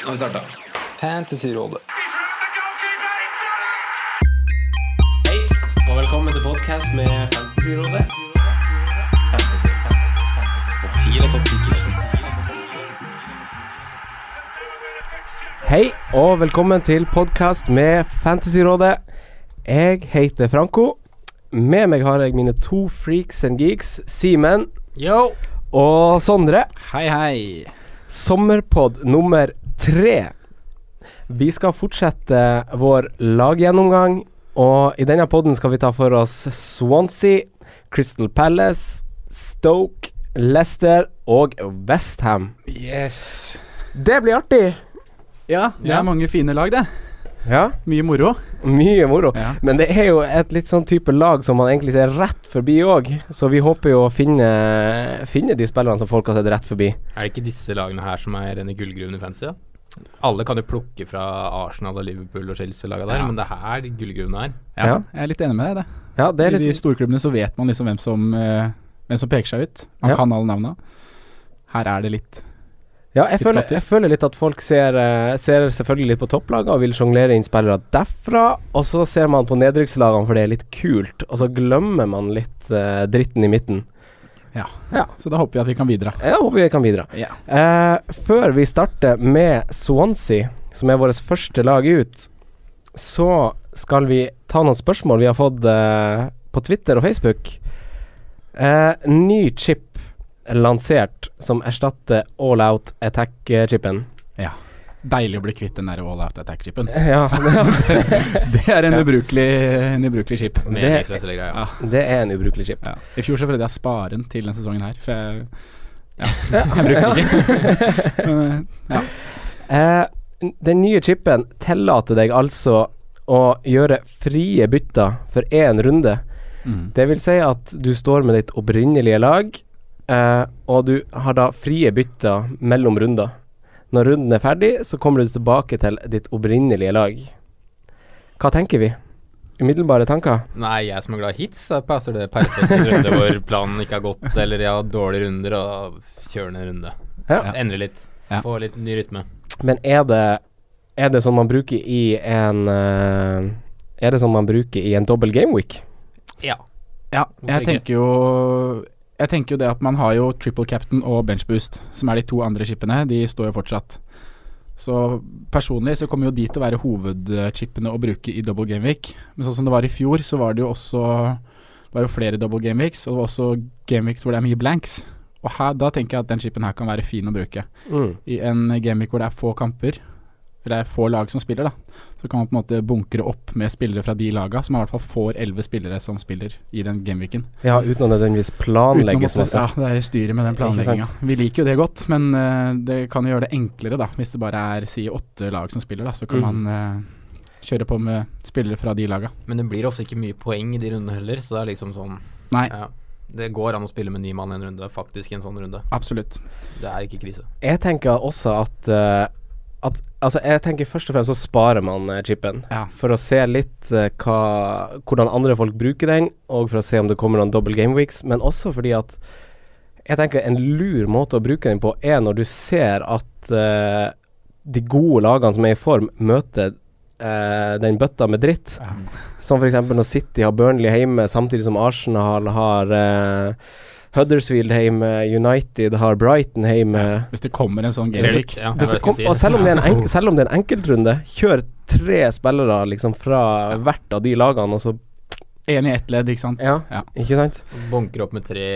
Nå har vi starta. Fantasyrådet. Hei, og velkommen til podcast med Fantasyrådet. Fantasy, fantasy, fantasy. Topp 10 og topp 10 Hei, og velkommen til podcast med Fantasyrådet. Jeg heter Franco. Med meg har jeg mine to freaks and geeks, Simen Yo! og Sondre. Hei, hei. Sommerpod nummer tre. Vi skal fortsette vår laggjennomgang, og i denne podden skal vi ta for oss Swansea, Crystal Palace, Stoke, Leicester og Westham. Yes. Det blir artig! Ja, det Ja. er mange fine lag, det. Ja, Mye moro. mye moro. Ja. Men det er jo et litt sånn type lag som man egentlig ser rett forbi òg, så vi håper jo å finne, finne de spillerne som folk har sett rett forbi. Er det ikke disse lagene her som er rene gullgruvene gullgruven i fantasy? da? Alle kan jo plukke fra Arsenal og Liverpool og Chelsea-laga der, Ja. men det er her gullgruvene er. Ja, Ja. Jeg er litt enig med deg i det. Ja, det er I litt de storklubbene så vet man liksom hvem som, eh, hvem som peker seg ut. Man Ja. kan alle navna. Her er det litt Ja, jeg føler, jeg føler litt at folk ser, eh, ser selvfølgelig litt på topplagene og vil sjonglere inn spillere derfra, og så ser man på nedrykkslagene for det er litt kult, og så glemmer man litt uh, dritten i midten. Ja, Så da håper vi at vi kan bidra. Jeg håper vi kan bidra. Ja. Eh, før vi starter med Swansea, som er vårt første lag ut, så skal vi ta noen spørsmål vi har fått eh, på Twitter og Facebook. Eh, ny chip lansert som erstatter All Out Attack-chipen. Deilig å bli kvitt den der all out attack-chipen. Ja, Det er en Ja. ubrukelig, en ubrukelig chip. Det-. Ja. det er en ubrukelig chip. Ja. I fjor så prøvde jeg å spare den til denne sesongen her, for jeg Ja, jeg brukte den ikke. Men, eh, ja. Eh, den nye chipen tillater deg altså å gjøre frie bytter for én runde. Mm. Det vil si at du står med ditt opprinnelige lag, eh, og du har da frie bytter mellom runder. Når runden er ferdig, så kommer du tilbake til ditt opprinnelige lag. Hva tenker vi? Umiddelbare tanker? Nei, jeg som er glad i hits, så passer det perfekt en runde hvor planen ikke har gått, eller jeg har dårlige runder, og kjører ned en runde. Ja. Endre litt. Ja. Få litt ny rytme. Men er det, er det sånn man bruker i en eh, Er det sånn man bruker i en dobbel gameweek? Ja. Ja, jeg tenker jo Jeg tenker jo det at man har jo triple captain og bench boost, som er de to andre chipene. De står jo fortsatt. Så personlig så kommer jo de til å være hovedchipene å bruke i double game week. Men sånn som det var i fjor, så var det jo også Det var jo flere double game weeks, og det var også game weeks hvor det er mye blanks. Og her, da tenker jeg at den chipen her kan være fin å bruke. Mm. I en game week hvor det er få kamper, eller det er få lag som spiller, da, så kan man på en måte bunkre opp med spillere fra de laga, så man i hvert fall får elleve spillere som spiller i den gameweeken. Ja, uten å nødvendigvis planlegge så masse. ja, det er styret med den planlegginga. Vi liker jo det godt, men uh, det kan jo gjøre det enklere, da. Hvis det bare er si åtte lag som spiller, da, så kan Mm. man uh, kjøre på med spillere fra de laga. Men det blir ofte ikke mye poeng i de rundene heller, så det er liksom sånn Nei, ja. Det går an å spille med ni mann i en runde, faktisk i en sånn runde. absolutt. Det er ikke krise. Jeg tenker også at, uh, Altså, jeg tenker først og fremst så sparer man eh, chipen. Ja. For å se litt eh, hva, hvordan andre folk bruker den, og for å se om det kommer noen double game weeks. Men også fordi at jeg tenker en lur måte å bruke den på er når du ser at eh, de gode lagene som er i form, møter eh, den bøtta med dritt. Ja. Som f.eks. når City har Burnley hjemme, samtidig som Arsenal har eh, Huddersfield hjemme, United har Brighton hjemme. Hvis det kommer en sånn Skjer game det- week. ja, det og selv om, det er en enk, selv om det er en enkeltrunde, kjør tre spillere liksom fra hvert av de lagene, og så Én i ett ledd, ikke sant. Ja. ja. Ikke sant? Bunker opp med tre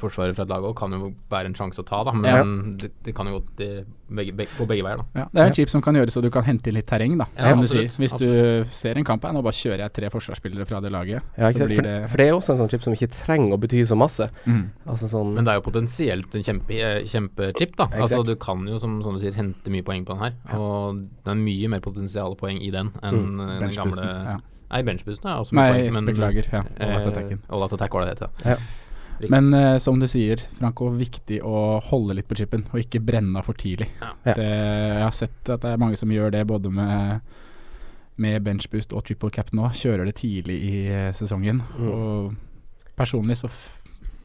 forsvarere fra et lag òg kan jo være en sjanse å ta, da. Men det, det kan jo gå begge, begge, gå begge veier, da. Ja, det er en chip som kan gjøre så du kan hente inn litt terreng, da. Ja, som du sier. Hvis du ser en kamp her, nå bare kjører jeg tre forsvarsspillere fra det laget. Ja, ikke sant? blir For, det- for det er også en sånn chip som ikke trenger å bety så masse. Mm. Altså sånn Men det er jo potensielt en kjempe, eh, kjempechip, da. Exakt. Altså Du kan jo, som, som du sier, hente mye poeng på den her. Ja. Og det er mye mer potensiale poeng i den enn Mm, eh, den gamle ja. Nei, benchboosten er også Nei, poeng, men beklager. Ja, Olat all out attacken. All out attack var det det het, ja. Men eh, som du sier, Franco, viktig å holde litt på chipen, og ikke brenne av for tidlig. Ja. Det, jeg har sett at det er mange som gjør det, både med med benchboost og triple cap nå. Kjører det tidlig i eh, sesongen. Mm. Og personlig så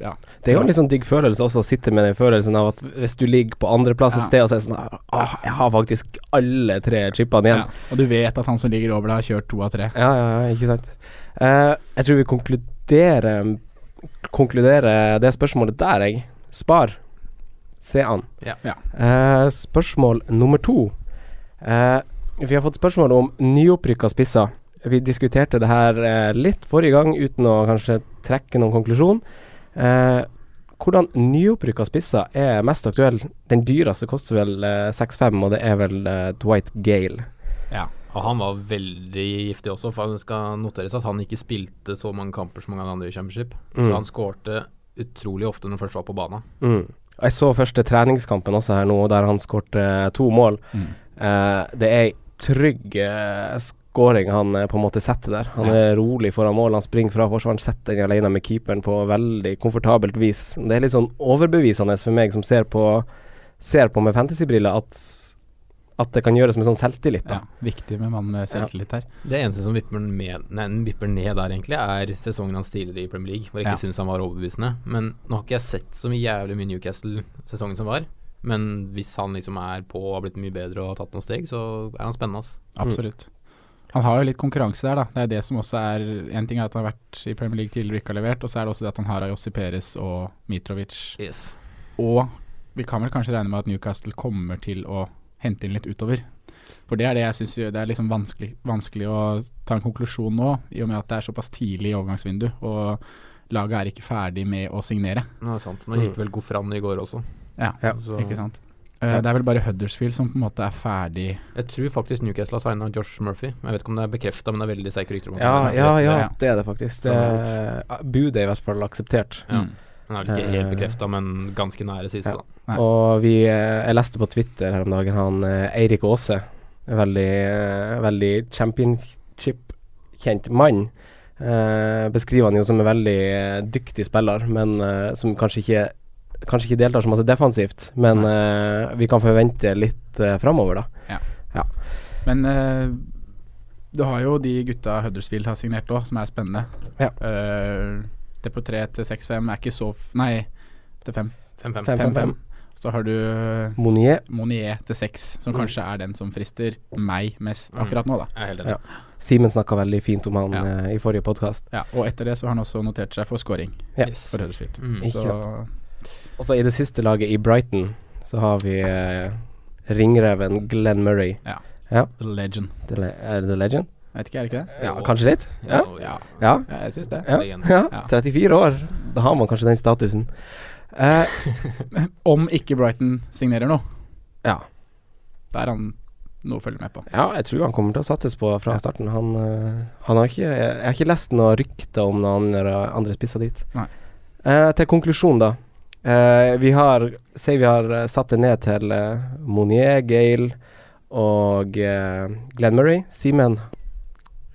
ja. Det er jo en litt sånn digg følelse også å sitte med den følelsen av at hvis du ligger på andreplass et sted og så er det sånn Åh, Jeg har faktisk alle tre chipene igjen. Og du vet at han som ligger over deg, har kjørt to av tre. Ja, ja, ikke sant. Uh, jeg tror vi konkluderer Konkluderer det spørsmålet der, jeg. Spar. Se an. Eh, spørsmål nummer to. Uh, vi har fått spørsmål om nyopprykka spisser. Vi diskuterte det her eh, litt forrige gang, uten å kanskje trekke noen konklusjon. Eh, hvordan nyopprykka spisser er mest aktuell? Den dyreste koster vel eh, 6-5, og det er vel eh, Dwight Gale. Ja. Og han var veldig giftig også, for det skal noteres at han ikke spilte så mange kamper som mange andre i Championship. Mm. Så han skårte utrolig ofte når han først var på banen. Mm. Jeg så første treningskampen også her nå, der han skårte to mål. Mm. Eh, det er ei trygg eh, scoring han eh, på en måte setter der. Han Ja. er rolig foran mål, han springer fra forsvaren, setter den alene med keeperen på veldig komfortabelt vis. Det er litt sånn overbevisende for meg som ser på, ser på med fantasybriller, at, at det kan gjøres med sånn selvtillit. ja. Viktig med mann med selvtillit her. Det eneste som vipper, med, nei, vipper ned der, egentlig, er sesongen hans tidligere i Premier League, hvor jeg ikke Ja. syns han var overbevisende. Men nå har ikke jeg sett så mye jævlig mye Newcastle sesongen som var. Men hvis han liksom er på og har blitt mye bedre og har tatt noen steg, så er han spennende. ass. Absolutt. Han har jo litt konkurranse der, da. Det er det som også er En ting er at han har vært i Premier League tidligere og ikke har levert, og så er det også det at han har Ayossi Perez og Mitrovic. Yes. Og vi kan vel kanskje regne med at Newcastle kommer til å hente inn litt utover. For det er det jeg syns det er liksom vanskelig, vanskelig å ta en konklusjon nå, i og med at det er såpass tidlig i overgangsvindu, og laget er ikke ferdig med å signere. Nå er det sant. Nå gikk vel Gofran i går også. Ja, Ja, så ikke sant. Eh, det er vel bare Huddersfield som på en måte er ferdig Jeg tror faktisk Newcastle har signa Josh Murphy. Jeg vet ikke om det er bekrefta, men det er veldig sterke rykter om Ja, ja, ja, ja. det er det faktisk. Det budet er i hvert fall akseptert. Ja. Mm. Han er vel ikke helt Eh, bekrefta, men ganske nære siste, ja. da. Nei. Og vi, eh, jeg leste på Twitter her om dagen, han Eirik Aase, veldig, veldig championship-kjent mann, eh, beskriver han jo som en veldig dyktig spiller, men eh, som kanskje ikke Kanskje ikke deltar så masse defensivt, men uh, vi kan forvente litt uh, framover, da. Men uh, du har jo de gutta Huddersfield har signert òg, som er spennende. Ja. Uh, det på 3 til 6-5 er ikke så f Nei, til 5. 5-5. 5-5. Så har du Monier. Monier til 6, som Mm. kanskje er den som frister meg mest Mm. akkurat nå, da. Jeg er helt enig. Ja. Simen snakka veldig fint om han Ja. uh, i forrige podkast. Ja, og etter det så har han også notert seg for scoring Yes. for Huddersfield. Mm. Så. Og så i det siste laget i Brighton, så har vi eh, ringreven Glenn Murray. Ja, The legend. The le er det The Legend? Jeg vet ikke, er det ikke det? Ja, kanskje litt? Ja, Ja. Ja, Ja. ja jeg syns det. Ja. Ja. Ja. 34 år. Da har man kanskje den statusen. Eh, Om ikke Brighton signerer noe, ja. da er han noe å følge med på. ja, jeg tror han kommer til å satses på fra Ja. starten. Han, eh, han har ikke Jeg har ikke lest noe rykte om noen andre, andre spisser dit. Nei. Eh, til konklusjon, da. Eh, vi har Si vi har eh, satt det ned til uh, Monier, Gale og uh, Glenn Murray. Simen,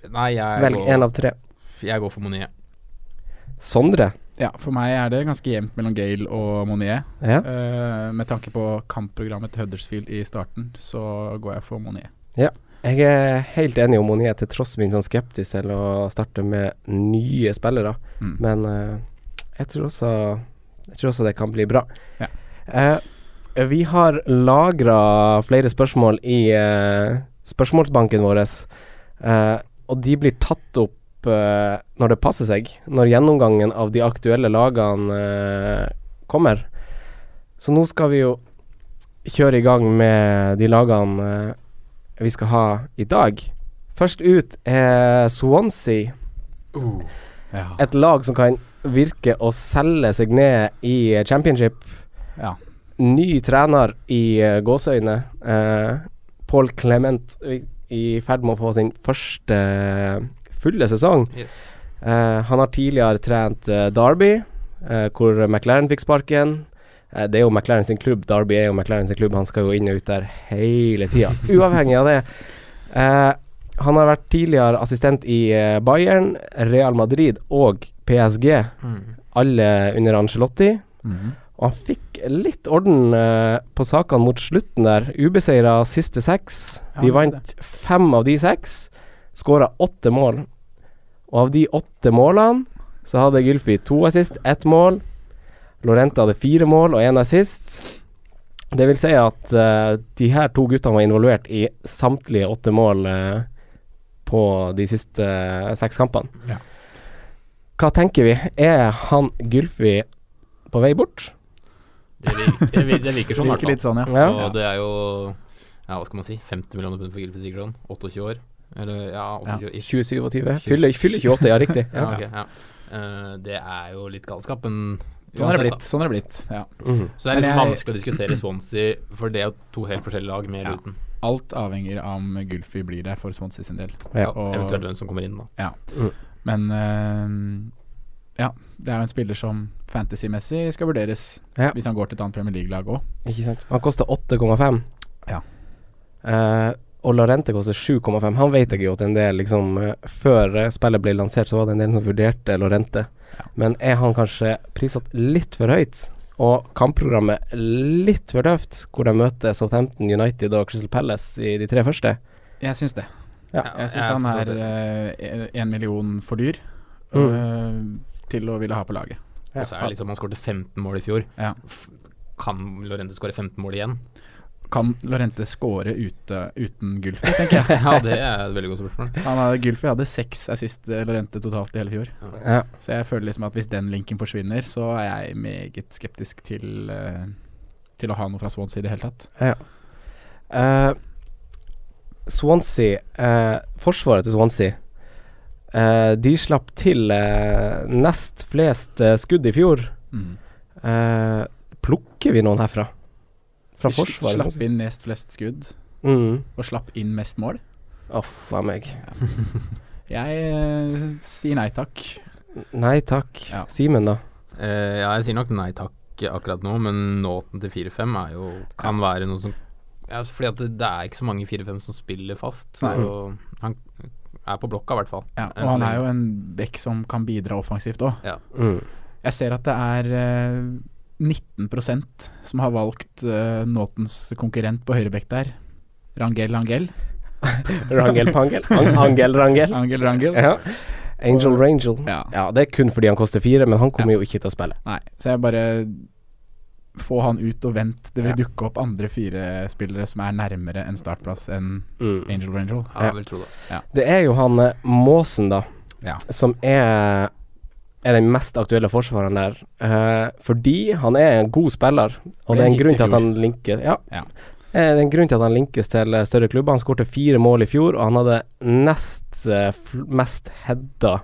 Nei, jeg velg én av tre. jeg går for Monier. Sondre. Ja, for meg er det ganske jevnt mellom Gale og Monier. Ja. Uh, med tanke på kampprogrammet til Huddersfield i starten, så går jeg for Monier. Jeg er helt enig om Monier, til tross min sånn skeptisk til å starte med nye spillere. Mm. Men jeg, tror også, jeg tror også det kan bli bra. Ja. Eh, vi har lagra flere spørsmål i eh, spørsmålsbanken vår, eh, og de blir tatt opp eh, når det passer seg. Når gjennomgangen av de aktuelle lagene eh, kommer. Så nå skal vi jo kjøre i gang med de lagene eh, vi skal ha i dag. Først ut er Swansea. Ja. Et lag som kan virke å selge seg ned i championship. ja. Ny trener i uh, gåseøyne. Eh, Paul Clement i, ferd med å få sin første eh, fulle sesong. Yes. Eh, han har tidligere trent eh, Derby, eh, hvor McLaren fikk sparken. Eh, det er jo McLaren sin klubb. Derby er jo McLaren sin klubb. Han skal jo inn og ut der hele tida. Uavhengig av det. Han har vært tidligere assistent i eh, Bayern, Real Madrid og PSG. Mm. Alle under Angelotti. Mm. Og han fikk litt orden eh, på sakene mot slutten der. Ubeseira siste seks. De vant fem av de seks. Skåra åtte mål. Og av de åtte målene så hadde Gylfi to assist, ett mål. Lorente hadde fire mål og én assist. Det vil si at uh, de her to guttene var involvert i samtlige åtte mål eh, på de siste eh, seks kampene. Ja. Hva tenker vi? Er han Gylfi på vei bort? Det, det, det virker sånn, i hvert Virker fall. litt sånn, ja. Ja. Og det er jo Ja, hva skal man si 50 millioner pund for Gylfi Sigurdsson. 28 år. Eller ja, 28 ish. 2027? Fyller, fyller 28, ja, riktig. Ja, Ja. ok, ja. Eh, det er jo litt galskap, men Sånn er det blitt. Sånn er det blitt. Ja. Mm. Så det er litt liksom jeg- vanskelig å diskutere Swansea, for det er jo to helt forskjellige lag, med eller Ja. uten. Alt avhenger av om Gulfi blir der for Swansea sin del. Ja. Og- Eventuelt hvem som kommer inn, da. Ja Men uh, ja, det er jo en spiller som fantasy-messig skal vurderes Ja. hvis han går til et annet Premier League-lag òg. Ikke sant. Han koster 8,5. Ja. Uh, og Larente koster 7,5. Han vet jeg jo at en del liksom eh, Før spillet ble lansert, så var det en del som vurderte Lorente. Ja. Men er han kanskje prissatt litt for høyt? Og kampprogrammet litt for tøft, hvor de møter Southampton, United og Crystal Palace i de tre første? Jeg syns det. Ja. Jeg syns han er én uh, million for dyr Mm. eh, til å ville ha på laget. Ja. Og så er det liksom Han skåret 15 mål i fjor. Ja. Kan Lorente skåre 15 mål igjen? Kan Lorente score ute uten Gulfi, tenker jeg. ja, det er et veldig godt spørsmål. Han hadde, Gulfi hadde seks assist eh, Lorente totalt i hele fjor. Ja. Så jeg føler liksom at hvis den linken forsvinner, så er jeg meget skeptisk til eh, Til å ha noe fra Swansea i det hele tatt. Ja. Uh, Swansea uh, Forsvaret til Swansea Uh, De slapp til uh, nest flest uh, skudd i fjor. Mm. Eh, plukker vi noen herfra? Fra Vi forsvaret? Slapp inn nest flest skudd, Mm. og slapp inn mest mål. Uff a meg. Jeg eh, sier nei takk. Nei takk. Ja. Simen, da? Eh, ja, jeg sier nok nei takk akkurat nå, men nåten til 4-5 er jo kan være noe som ja, Fordi at det, det er ikke så mange 4-5 som spiller fast. Så han er på blokka, i hvert fall. Ja, og han er jo en bekk som kan bidra offensivt òg. Mm. Jeg ser at det er eh, 19% som har valgt uh, Nåtens konkurrent på høyrebekk der. Rangel Angel. Rangel Pangel? Ang Angel Rangel? Angel Rangel. Ja. Angel Rangel. Ja. Ja, det er kun fordi han koster fire, men han kommer jo ikke til å spille. Nei, så jeg bare Få han ut og vent. Det vil Ja. dukke opp andre fire spillere som er nærmere en startplass enn Mm. Angel Rangel. Ja, Ja. jeg vil tro det. Det er jo han eh, Måsen, da, Ja. som er er den mest aktuelle forsvareren der. Eh, fordi han er en god spiller, og det er en grunn til at han linkes Ja. Ja. Eh, det er en grunn til at han linkes til eh, større klubber. Han skårte fire mål i fjor, og han hadde nest eh, mest heada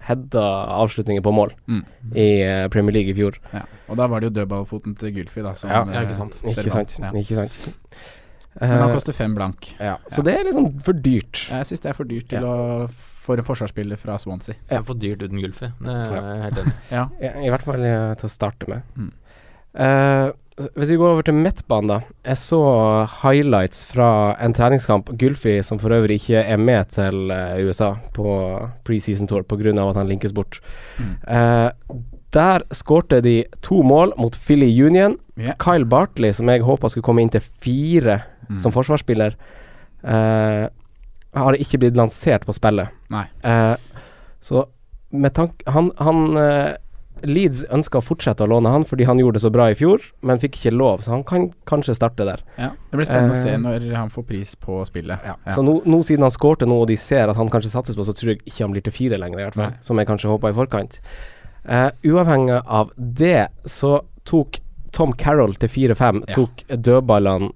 Hedda avslutninger på mål Mm. i Premier League i fjor. Ja. Og da var det jo dødballfoten til Gylfi, da. Som, Ja, ja, ikke sant. Ikke sant? Ja. Ikke sant? Men han koster fem blank. ja. Så Ja. det er liksom for dyrt. Jeg syns det er for dyrt til Ja. å for en forsvarsspiller fra Swansea. Det er for dyrt uten Gulfi. Det jeg helt enig. Ja. I, I hvert fall eh, til å starte med. Mm. Uh, hvis vi går over til midtbanen, da. Jeg så highlights fra en treningskamp. Gulfi, som for øvrig ikke er med til eh, USA på preseason tour pga. at han linkes bort. Mm. Uh, der skårte de to mål mot Philly Union. Yeah. Kyle Bartley, som jeg håpa skulle komme inn til fire Mm. som forsvarsspiller, eh, har ikke blitt lansert på spillet. Nei. Eh, så med tanke Han, han eh, Leeds ønska å fortsette å låne han fordi han gjorde det så bra i fjor, men fikk ikke lov, så han kan kanskje starte der. Ja. Det blir spennende å Eh, se når han får pris på spillet. Ja. Så nå, nå siden han skårte nå, og de ser at han kanskje satses på, så tror jeg ikke han blir til fire lenger, i hvert fall. Nei. Som jeg kanskje håpa i forkant. Eh, uavhengig av det, så tok Tom Carroll til 4-5 Ja. tok dødballene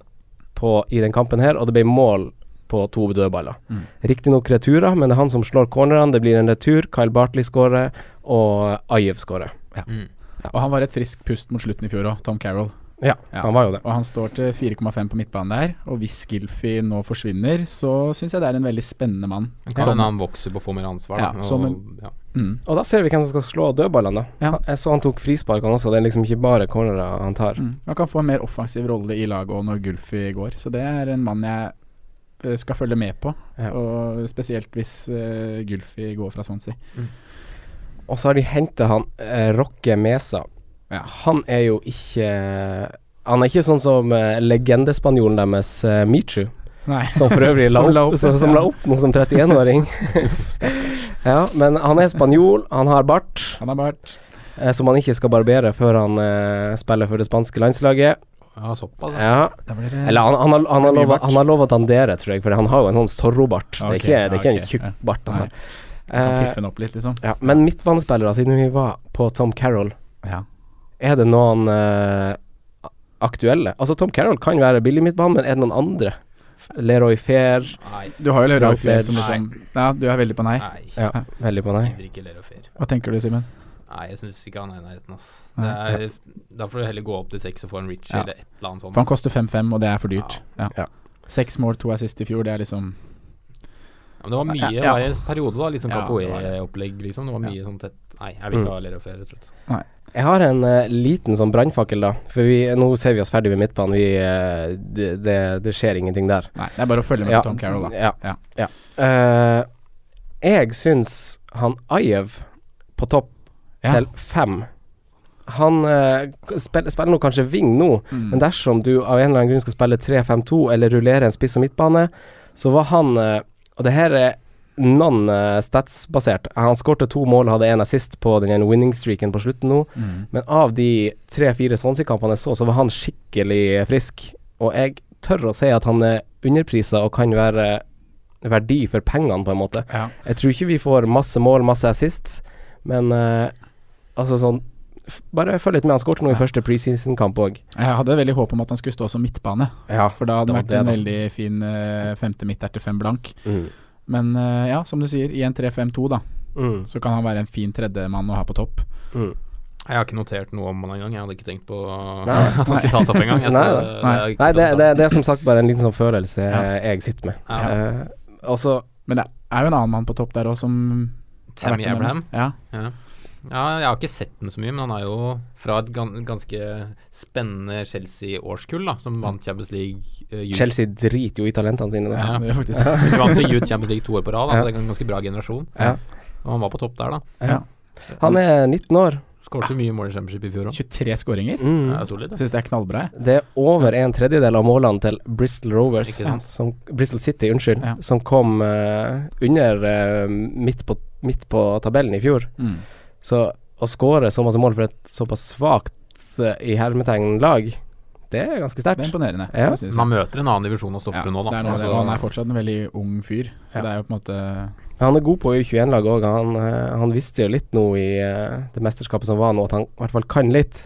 på, i den kampen her, og det ble mål på to dødballer. Mm. Riktignok returer, men det er han som slår cornerne. Det blir en retur. Kyle Bartley skårer, og Ajev skårer. Mm. Og han var et friskt pust mot slutten i fjor òg, Tom Carroll. Ja, Ja. han var jo det. Og han står til 4,5 på midtbanen der. Og hvis Gilfy nå forsvinner, så syns jeg det er en veldig spennende mann. Kan Som- hende han vokser på å få mer ansvar. Ja, da, og, en- ja. Mm. Og da ser vi hvem som skal slå dødballene. Ja. Jeg så han tok frisparkene også. Det er liksom ikke bare cornerer han tar. Mm. Han kan få en mer offensiv rolle i laget òg når Gulfi går. Så det er en mann jeg skal følge med på. Ja. Og spesielt hvis uh, Gulfi går fra Swansea. Og så har de henta han eh, Rocke Mesa. Ja. Han er jo ikke Han er ikke sånn som eh, legendespanjolen deres eh, Michu, Nei. som for øvrig la Som opp, som, som la opp noe som 31-åring. ja, men han er spanjol, han har bart. Han har bart. eh, som han ikke skal barbere før han eh, spiller for det spanske landslaget. Ja, såpass. ja. Ja. Eller han, han, har, han, har lova, han har lov å dandere, tror jeg, for han har jo en sånn Zorro-bart. det er ikke, det er ikke ok, en tjukk bart. han Nei. har. kan Eh, piffe den opp litt, liksom. ja, men midtbanespillere, siden vi var på Tom Carroll, Ja. er det noen eh, aktuelle? Altså, Tom Carroll kan være billig midtbane, men er det noen andre? Leroy Fair Nei. Du har jo Leroy Flair. som liksom Ja, du er veldig på nei. Nei. Ja, veldig på nei. Gidder ikke Lero Hva tenker du, Simen? Nei, jeg syns ikke han er i nærheten, ass. Det er, da får du heller gå opp til seks og få en Rich Ja. eller et eller annet sånt. For han koster 5-5, og det er for dyrt. Ja. Ja. Seks mål, to assist i fjor, det er liksom Ja, men det var mye, Ja, ja. en periode, da. Litt sånn Ja, det var det. Capoe-opplegg, liksom. Det var mye sånn tett Nei, jeg vil Mm. ikke ha Lero Fair, rett og slett. Jeg har en uh, liten sånn brannfakkel, da. For vi, nå ser vi oss ferdig ved midtbanen. Vi, uh, det, det, det skjer ingenting der. Nei, det er bare å følge med Ja, på Tom Carroll, da. Ja. Ja. ja. Eh, jeg syns han Ajev på topp Ja. til fem Han eh, spiller, spiller nå kanskje wing nå, Mm. men dersom du av en eller annen grunn skal spille 3-5-2 eller rullere en spiss og midtbane, så var han eh, Og det her er non-stats-basert. Han skårte to mål hadde en assist på den winning-streaken på slutten nå. Mm. Men av de tre-fire Swansea-kampene jeg så, så var han skikkelig frisk. Og jeg tør å si at han er underprisa og kan være verdi for pengene, på en måte. Ja. Jeg tror ikke vi får masse mål, masse assist, men eh, altså sånn Bare følg litt med. Han skåret noe i Ja. første preseason-kamp òg. Jeg hadde veldig håp om at han skulle stå som midtbane, Ja, for da hadde det vært det, en da. veldig fin uh, femte midt der til fem blank. mm. Men uh, ja, som du sier, i en 3-5-2, da, Mm. så kan han være en fin tredjemann å ha på topp. Mm. Jeg har ikke notert noe om han engang. Jeg hadde ikke tenkt på Nei. at han skulle tas opp engang. Jeg, Nei, det- Nei. det Nei, det, det, det er som sagt bare en liten sånn følelse Ja. jeg sitter med. Ja. Uh, også, Men det er jo en annen mann på topp der òg som Tammy Abraham. Ja. Ja. Ja, jeg har ikke sett den så mye, men han er jo fra et ganske spennende Chelsea-årskull, da, som vant Champions League uh, Chelsea driter jo i talentene sine. Da. ja, det faktisk det. De vant til Youth Champions League to år på rad, altså Ja. så det er en ganske bra generasjon. Ja. Og han var på topp der, da. Ja. Han er 19 år. Skåret så mye mål i Championship i fjor òg. 23 skåringer. Mm. Det er solid. Syns det er knallbra. Det er over en tredjedel av målene til Bristol Rovers, som, Bristol City, unnskyld, Ja. som kom uh, under uh, midt, på, midt på tabellen i fjor. Mm. Så å skåre så masse mål for et såpass svakt eh, i hermetegn lag, det er ganske Det er imponerende. Ja. Man møter en annen divisjon og stopper Ja, nå, da. det er noe, Altså, han er fortsatt en veldig ung fyr, så Ja. det er jo på en måte han er god på U21-lag òg. Han, eh, han visste jo litt nå i eh, det mesterskapet som var nå, at han i hvert fall kan litt.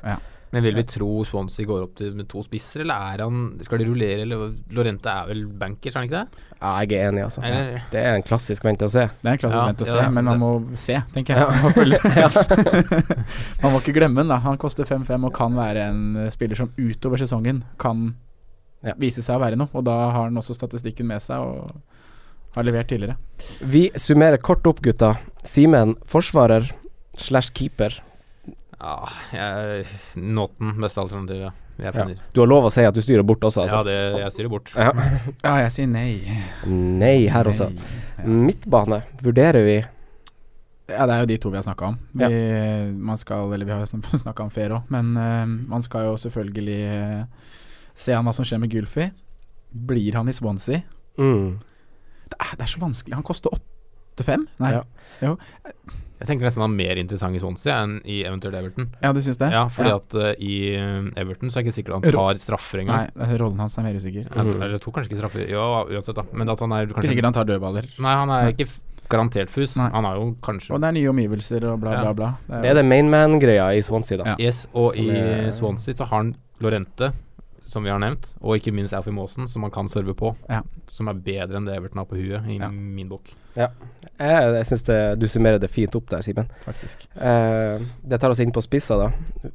Men vil vi tro Swansea går opp til med to spisser, eller er han Skal de rullere, eller Lorente er vel bankers, er han ikke det? Ja, jeg er enig, altså. Eller Det er en klassisk vent og se. Det er en klassisk Ja, vent å ja, se, men man det- må se, tenker jeg. Ja. Man, må ikke glemme den, da. Han koster 5-5 og kan være en spiller som utover sesongen kan Ja. vise seg å være noe. Og da har han også statistikken med seg og har levert tidligere. Vi summerer kort opp, gutta. Simen, forsvarer slash keeper. Ja, jeg, Nåten, beste alternativet. Jeg Ja. Du har lov å si at du styrer bort også, Ja, altså. det jeg styrer bort. Ja. Ja, jeg sier nei. Nei her også. Ja. Midtbane vurderer vi. Ja, det er jo de to vi har snakka om. Vi, man skal, eller vi har snakka om Fero òg, men uh, man skal jo selvfølgelig uh, se an hva som skjer med Gulfi. Blir han i Swansea? Mm. Det er, det er så vanskelig. Han koster 8-5? Nei. Ja. Jeg tenker nesten han er mer interessant i Swansea enn i eventuelt Everton. Ja, du syns det? Ja, fordi Ja. at uh, i eh, Everton så er det ikke sikkert han tar straffer engang. det er rollen hans er mer usikker. Jeg, eller jeg tror kanskje ikke straffer Ja, uansett, da. Men at han er Ikke sikkert han tar dødballer. Nei, han er Nei. ikke garantert fus. Nei. Han er jo kanskje Og det er nye omgivelser og bla, bla, Ja. bla. Det er det main man-greia i Swansea, da. Ja. Yes, og Som i er- Swansea så har han Lorente, som vi har nevnt, og ikke minst Alfie Maasen, som han kan serve på. Ja. Som er bedre enn det Everton har på huet, i Ja. min bok. Jeg, jeg syns du summerer det fint opp der, Simen. faktisk. Eh, det tar oss inn på spissa, da.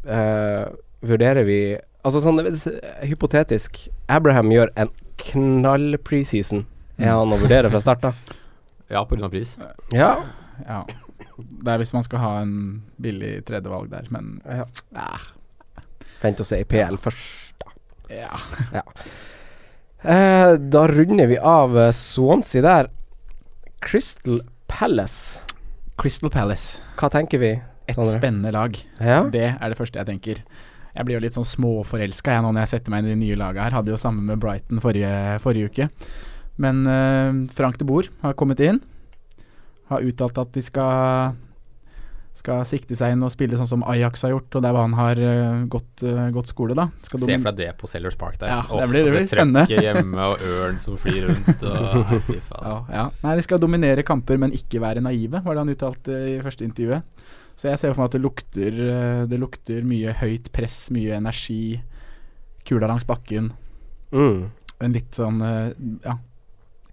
Eh, vurderer vi Altså sånn hypotetisk Abraham gjør en knall preseason. Er han å vurdere fra start, da? Ja, av pris. Ja. Ja. Det er hvis man skal ha en billig tredjevalg der, men ja. ah, Vent og se i PL først, da. ja. Eh, da runder vi av eh, Swansea der. Crystal Palace, Crystal Palace. hva tenker vi? Et Sandra? spennende lag. Ja? Det er det første jeg tenker. Jeg blir jo litt sånn småforelska nå når jeg setter meg inn i de nye laga her. Hadde jo samme med Brighton forrige, forrige uke. Men eh, Frank de Boer har kommet inn. Har uttalt at de skal skal sikte seg inn og spille sånn som Ajax har gjort, og der hvor han har uh, gått, uh, gått skole, da. Skal Se for deg det på Sellers Park der. Ja, oh, det blir- det og blir spennende. trøkket hjemme og ørn som flyr rundt og Nei, fy faen. Ja, ja. Nei, de skal dominere kamper, men ikke være naive, var det han uttalte i første intervjuet. Så jeg ser for meg at det lukter, eh, det lukter mye høyt press, mye energi. Kula langs bakken. Mm. En litt sånn ja,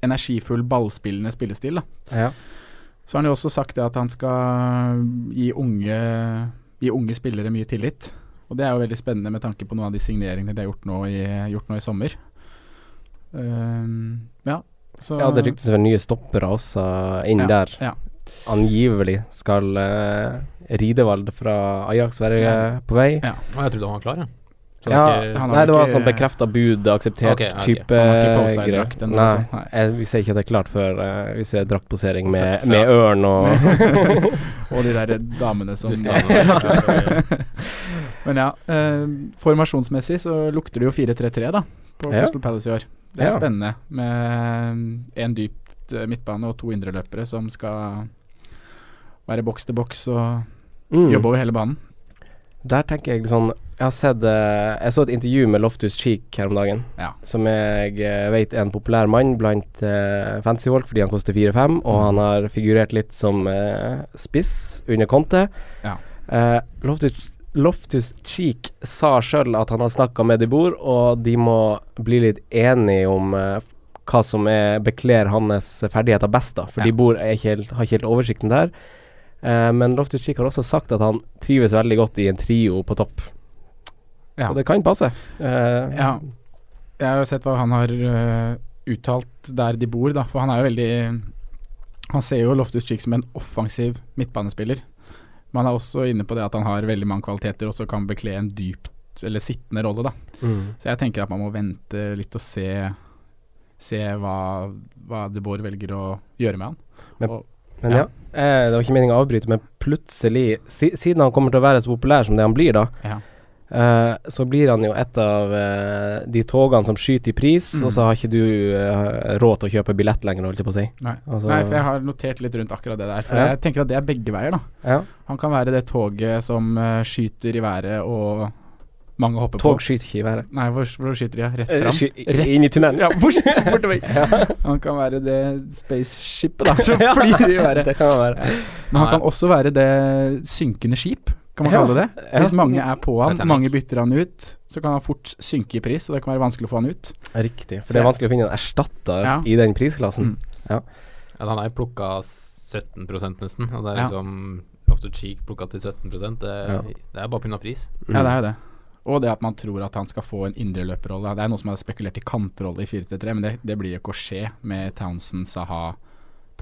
energifull, ballspillende spillestil. da. Ja. Så har han jo også sagt det at han skal gi unge, gi unge spillere mye tillit. Og det er jo veldig spennende med tanke på noen av de signeringene de har gjort nå i, gjort nå i sommer. Um, ja, så ja, det ryktes vel nye stoppere også inn Ja, der. ja. Angivelig skal uh, Ridevald fra Ajax være Ja. på vei. Ja. Jeg trodde han var klar, ja. Ja, ikke, nei, det var ikke- sånn bekrefta bud, akseptert okay, okay. type greier. drakt Nei, altså. Nei. jeg, vi ser ikke at det er klart før uh, vi ser draktposering med, med ørn og Og de der damene som Men ja, uh, formasjonsmessig så lukter det jo 4-3-3 da, på Ja. Crystal Palace i år. Det er Ja. spennende med en dypt eh, midtbane og to indreløpere som skal være boks til boks og mm. jobbe over hele banen. Der tenker jeg sånn Jeg sett eh, Jeg så et intervju med Loftus Cheek her om dagen, Ja. som jeg uh, vet er en populær mann blant uh, fantasyfolk fordi han koster 4-5, og Mm. han har figurert litt som uh, spiss under Conte. Ja. Uh, Loftus, Loftus Cheek sa sjøl at han har snakka med De bor, og de må bli litt enige om uh, hva som er bekler hans ferdigheter best, da. For Ja. De Boer er ikke helt, har ikke helt oversikten der. Eh, men Loftus Cheek har også sagt at han trives veldig godt i en trio på topp. Ja. Så det kan passe. Eh, Ja. Jeg har jo sett hva han har uh, uttalt der de bor, da. For han er jo veldig Han ser jo Loftus Cheek som en offensiv midtbanespiller. Men han er også inne på det at han har veldig mange kvaliteter, og så kan bekle en dypt eller sittende rolle, da. Mm. Så jeg tenker at man må vente litt og se Se hva, hva De Boer velger å gjøre med han. Men- og, Men Ja. ja, eh, det var ikke meningen å avbryte, men plutselig, si, siden han kommer til å være så populær som det han blir, da, ja. eh, så blir han jo et av eh, de togene som skyter i pris, Mm. og så har ikke du eh, råd til å kjøpe billett lenger, holdt jeg på å si. Nei. Altså- Nei, for jeg har notert litt rundt akkurat det der. For Ja. jeg tenker at det er begge veier, da. Ja. Han kan være det toget som eh, skyter i været og mange hopper Tog på. skyter ikke i været. Nei, hvor, hvor skyter de? Rett fram? sky- Rett Inn i tunnelen. Ja, bort, bortover. Han kan være det spaceshipet da, som flyr i været. Det kan han være. Men han kan også være det synkende skip, kan man Ja, kalle det. Hvis mange er på han, mange bytter han ut, så kan han fort synke i pris, og det kan være vanskelig å få han ut. Riktig. For Så det er vanskelig å finne en erstatter Ja. i den prisklassen. Mm. Ja, han er plukka 17% nesten. Og det er Ja. liksom Loftus Cheek plukka til 17 det, Ja. det er bare pga. pris. Mm. Ja, det er jo det. Og det at man tror at han skal få en indreløperrolle. Det er noe som har spekulert i kantrolle i 4-3-3, men det, det blir jo ikke å skje med Townsend, Saha,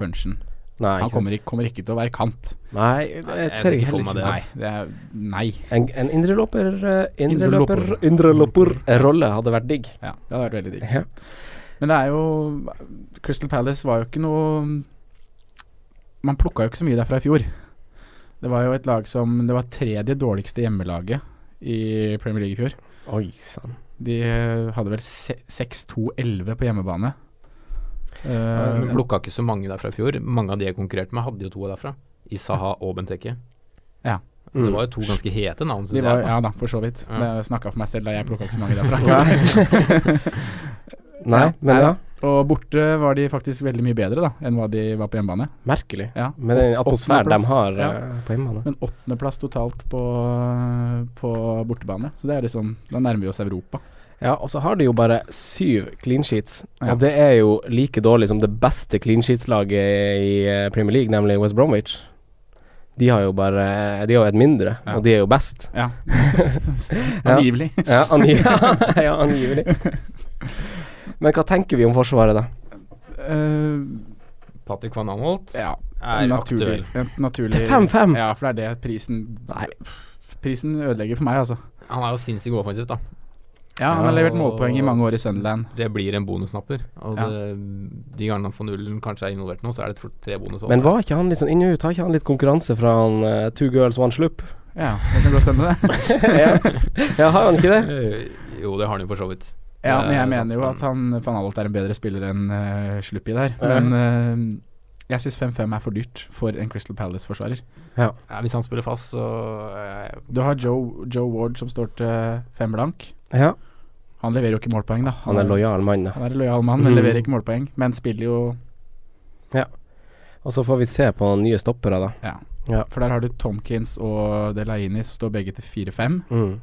Punchen. Nei, Han kommer ikke, kommer ikke til å være kant. Nei, det jeg ser jeg ikke for heller meg ikke. det. Nei, det er Nei. En, en indreløper uh, Indreløper. Indreløper hadde vært digg. Ja, det hadde vært veldig digg. Ja. Men det er jo Crystal Palace var jo ikke noe Man plukka jo ikke så mye derfra i fjor. Det var jo et lag som Det var tredje dårligste hjemmelaget i Premier League i fjor. Oi sann. De eh, hadde vel 6-2-11 på hjemmebane. Uh, Men plukka ikke så mange derfra i fjor. Mange av de jeg konkurrerte med, hadde jo to derfra. I Saha og Benteke. Mm. Det var jo to ganske hete navn, Synes var, jeg. ja da, for så vidt. Ja. Snakka for meg selv da jeg plukka ikke så mange derfra. Nei, men ja. Og borte var de faktisk veldig mye bedre da enn hva de var på hjemmebane. Merkelig. Ja. Med den atmosfæren de har ja. eh, på hjemmebane. Men åttendeplass totalt på, på bortebane. Så det er liksom Da nærmer vi oss Europa. Ja, og så har de jo bare syv clean sheets. Ja. Og det er jo like dårlig som det beste clean sheets-laget i eh, Premier League, nemlig West Bromwich. De har jo bare De har jo et mindre, Ja. og de er jo best. Ja. Angivelig. Ja, angi ja angivelig. Men hva tenker vi om Forsvaret, da? Uh, Patrick van Anholt ja, er naturlig. aktuell. Naturlig Til 5-5? Ja, for det er det prisen Nei. Prisen ødelegger for meg, altså. Han er jo sinnssykt god offensivt, da. Ja, han har levert målpoeng i mange år i Sunderland. Det blir en bonusnapper. Og Ja. det, de gangene han får nullen kanskje er involvert nå, så er det tre bonus. Men var ikke han litt sånn inn og ut? Har ikke han litt konkurranse fra han uh, Two Girls One Slupp? Ja, det kan godt hende, det. ja. ja, har han ikke det? Eh, Jo, det har han jo for så vidt. Ja, men jeg er mener jo at han van Alt er en bedre spiller enn uh, Sluppi der. Ja. Men uh, Jeg syns 5-5 er for dyrt for en Crystal Palace-forsvarer. Ja, hvis han spiller fast, så uh, Du har Joe, Joe Ward som står til fem blank. Ja, Han leverer jo ikke målpoeng, da. han er lojal mann, da. Han er en lojal mann, men Mhm. leverer ikke målpoeng. Men spiller jo Og så får vi se på nye stoppere, da. Ja. Ja. For der har du Tomkins og Delaini, som står begge til 4-5. Mm.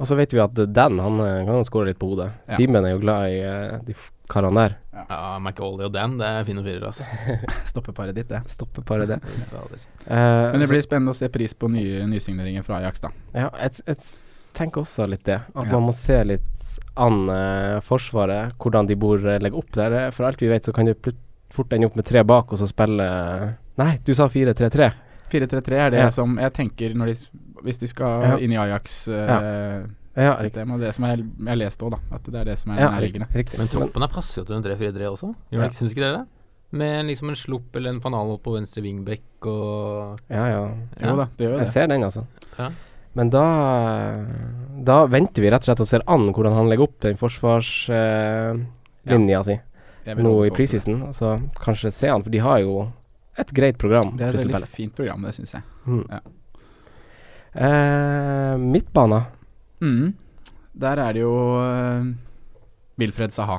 Og så vet vi at Dan han eh, kan skåre litt på hodet. Ja. Simen er jo glad i eh, de karene der. ja, McAuley og Dan, det er fine fyrer, altså. Stoppeparet ditt, det. Stopper bare det. Eh, Men det blir spennende å se pris på nye nysigneringer fra Ajax, da. Ja, jeg, tenker også litt det. At Ja. man må se litt an uh, Forsvaret, hvordan de bor legger opp der. For alt vi vet, så kan du fort ende opp med tre bak, og så spille Nei, du sa 4-3-3. 4-3-3 er det Ja. som jeg tenker når de, hvis de skal Ja. inn i Ajax-systemet. Ja, riktig. det som jeg, jeg leste òg, da. At det er det som er Ja, nærliggende. riktig, riktig. Men troppen er passer til en 3-4-3 også. Ja. Syns ikke dere det? Med liksom en slupp eller en fanal på venstre vingbekk og Ja, ja. Jo da, det gjør jo Jeg ser den, altså. Ja. Men da Da venter vi rett og slett og ser an hvordan han legger opp den forsvarslinja si Jeg vil nå i preseason. Så kanskje se han, for de har jo et greit program. Det er et veldig Palace. fint program, det syns jeg. Mm. Ja. Eh, midtbana. Mm. Der er det jo uh, Wilfred Saha.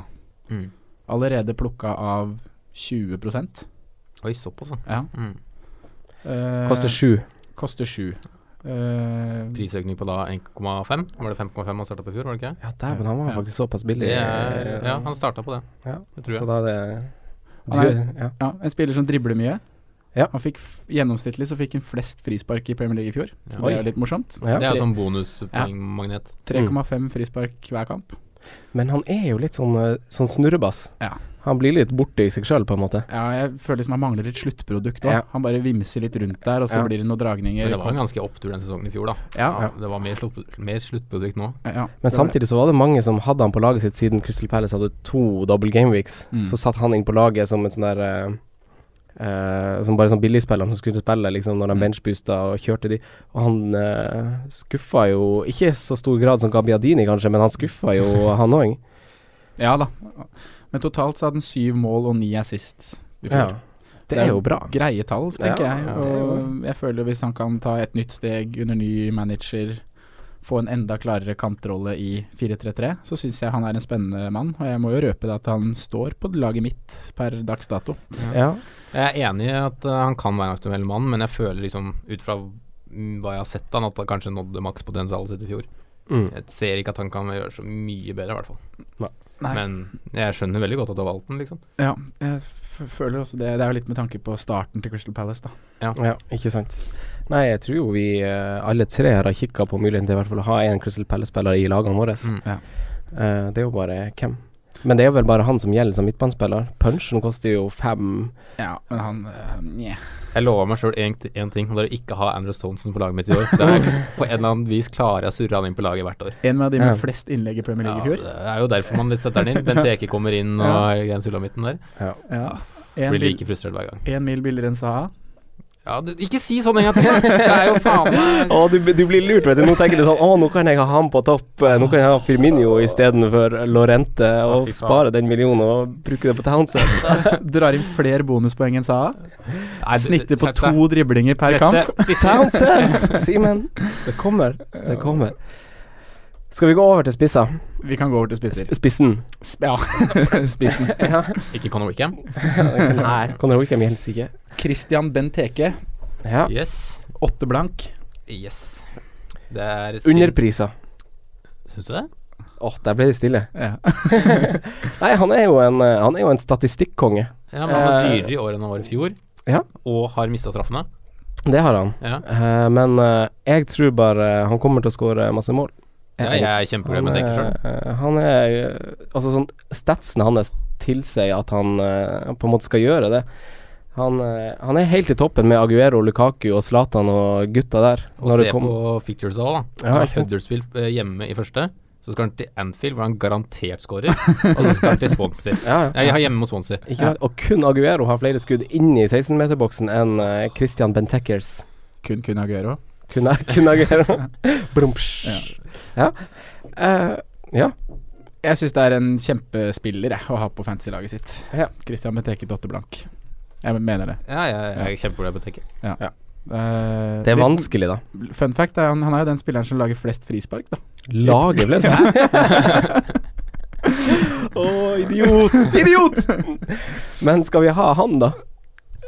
Mm. Allerede plukka av 20 Oi, såpass, ja. Ja. Mm. Uh, Koster sju. Koster sju. Uh, Prisøkning på da 1,5. Var det 5,5 han starta på i fjor, var det ikke? Ja, dæven, han var Ja. faktisk såpass billig. Det er, ja, han starta på det. Ja, Det tror jeg. Så da er det du, ja. ja, en spiller som dribler mye. Ja. Han fikk f Gjennomsnittlig så fikk han flest frispark i Premier League i fjor. Ja. Så det er jo litt morsomt. Ja. Det er sånn bonuspoengmagnet. 3,5 frispark hver kamp. Men han er jo litt sånn, eh, sånn snurrebass. Ja. Han blir litt borte i seg sjøl, på en måte. Ja, jeg føler liksom han mangler et sluttprodukt òg. Ja. Han bare vimser litt rundt der, og så Ja. blir det noen dragninger. Men det var en ganske opptur den sesongen i fjor, da. Ja. Det var mer, slutt, mer sluttprodukt nå. ja, Men samtidig så var det mange som hadde han på laget sitt siden Crystal Palace hadde to double game weeks. Mm. Så satt han inn på laget som en sånn der eh, eh, Som bare sånn billigspillerne som skulle spille liksom når de Mm. benchboosta og kjørte de. Og han uh, skuffa jo, ikke i så stor grad som Gabbiadini kanskje, men han skuffa jo han òg. Ja da. Men totalt så hadde han syv mål og ni assist i fjor. Ja. Det er jo bra. Greie tall, tenker Ja, jeg. det Og jeg føler hvis han kan ta et nytt steg under ny manager, få en enda klarere kantrolle i 4-3-3, så syns jeg han er en spennende mann. Og jeg må jo røpe det at han står på laget mitt per dags dato. Ja. Jeg er enig i at uh, han kan være en aktuell mann, men jeg føler liksom ut fra mm, hva jeg har sett han, at han kanskje nådde makspotensialet sitt i fjor. Mm. Jeg ser ikke at han kan gjøre så mye bedre, i hvert fall. Nei. Men jeg skjønner veldig godt at du har valgt den, liksom. Ja, jeg føler også det. Det er jo litt med tanke på starten til Crystal Palace, da. ja, ikke sant. Nei, jeg tror jo vi eh, alle tre her har kikka på muligheten til i hvert fall å ha en Crystal Palace-spiller i lagene våre. Mm. Ja. uh, det er jo bare hvem. Men det er jo vel bare han som gjelder som midtbanespiller. Punchen koster jo fem Ja, men han uh, yeah. Jeg lover meg sjøl én ting, og det er å ikke ha Andrew Stonson på laget mitt i år. Det er, på en eller annen vis klarer jeg å surre han inn på laget hvert år. En av de med Ja. flest innlegg i Premier League i fjor. det er jo derfor man setter den inn. Benteke kommer inn og Ja. i sulamitten der. Ja. Ja. Blir like frustrert hver gang. en mil billigere enn Saha. Ja, du, ikke si sånn en gang til! Det er jo faen meg Å, du, du blir lurt, vet du. Nå tenker du sånn Å, nå kan jeg ha han på topp. Nå kan jeg ha Firminio istedenfor Lorente, og ja, spare den millionen og bruke det på Townsend. Drar inn flere bonuspoeng enn Saha. Snitter på to driblinger per Beste kamp. Townsend! Simen. Det kommer. Det kommer. Skal vi gå over til spissa? Vi kan gå over til spisser. Sp- Spissen. Sp ja, spissen. Ja. Ikke Conor Wickham. Nei, Conor Wickham helst ikke. Christian Benteke, Ja. Yes. åtte blank. Yes. Det er synd. Underpriser. Syns du det? Åh, der ble det stille. Ja. Nei, han er jo en, eh, han er jo en statistikkonge. Ja, men han var Eh, dyrere i år enn han var i fjor. Ja. Og har mista straffene. Det har han. Ja. Uh, men uh, jeg tror bare han kommer til å skåre masse mål. Ja, jeg er kjempeglad med Dekker sjøl. eh, han er eh, Altså sånn Statsen hans tilsier at han eh, på en måte skal gjøre det. Han, eh, han er helt i toppen med Aguero, Lukaku og Zlatan og gutta der. Og når se kom- på Fictures òg, da. Ja. Huddersfield eh, hjemme i første. Så skal han til Anfield, hvor han garantert skårer. og så skal han til Swansea. Ja, ja. Jeg har hjemme mot Swansea. Ikke sant? Og kun Aguero har flere skudd inni 16-meterboksen enn eh, Christian Bentekkers. Kun kun Aguero. Kun, kun Aguero. Brumsj. Ja. Ja. Eh, ja. Jeg syns det er en kjempespiller jeg, å ha på fantasy-laget sitt. Ja. Christian Benteke til blank. Jeg mener det. Ja, jeg, jeg er kjempeglad i Benteke. Uh, Det er vanskelig, da. Fun fact er han, han er jo den spilleren som lager flest frispark, da. Lager ble Å, oh, idiot! Idiot! Men skal vi ha han, da?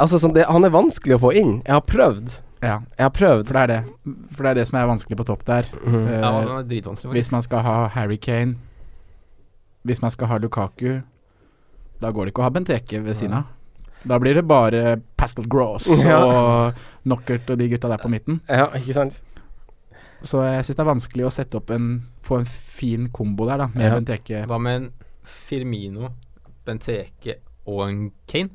Altså, sånn, det, Han er vanskelig å få inn. Jeg har prøvd. Ja, Jeg har prøvd. for det er det. For det er det som er vanskelig på topp der. Mm. Eh, Ja, det er dritvanskelig. hvis man skal ha Harry Kane, hvis man skal ha Lukaku, da går det ikke å ha Benteke ved siden av. Da blir det bare Pascal Gross Ja. og Knockert og de gutta der på midten. Ja, ikke sant? Så jeg syns det er vanskelig å sette opp en Få en fin kombo der, da, med Ja. Benteke. Hva med en Firmino, Benteke og en Kane?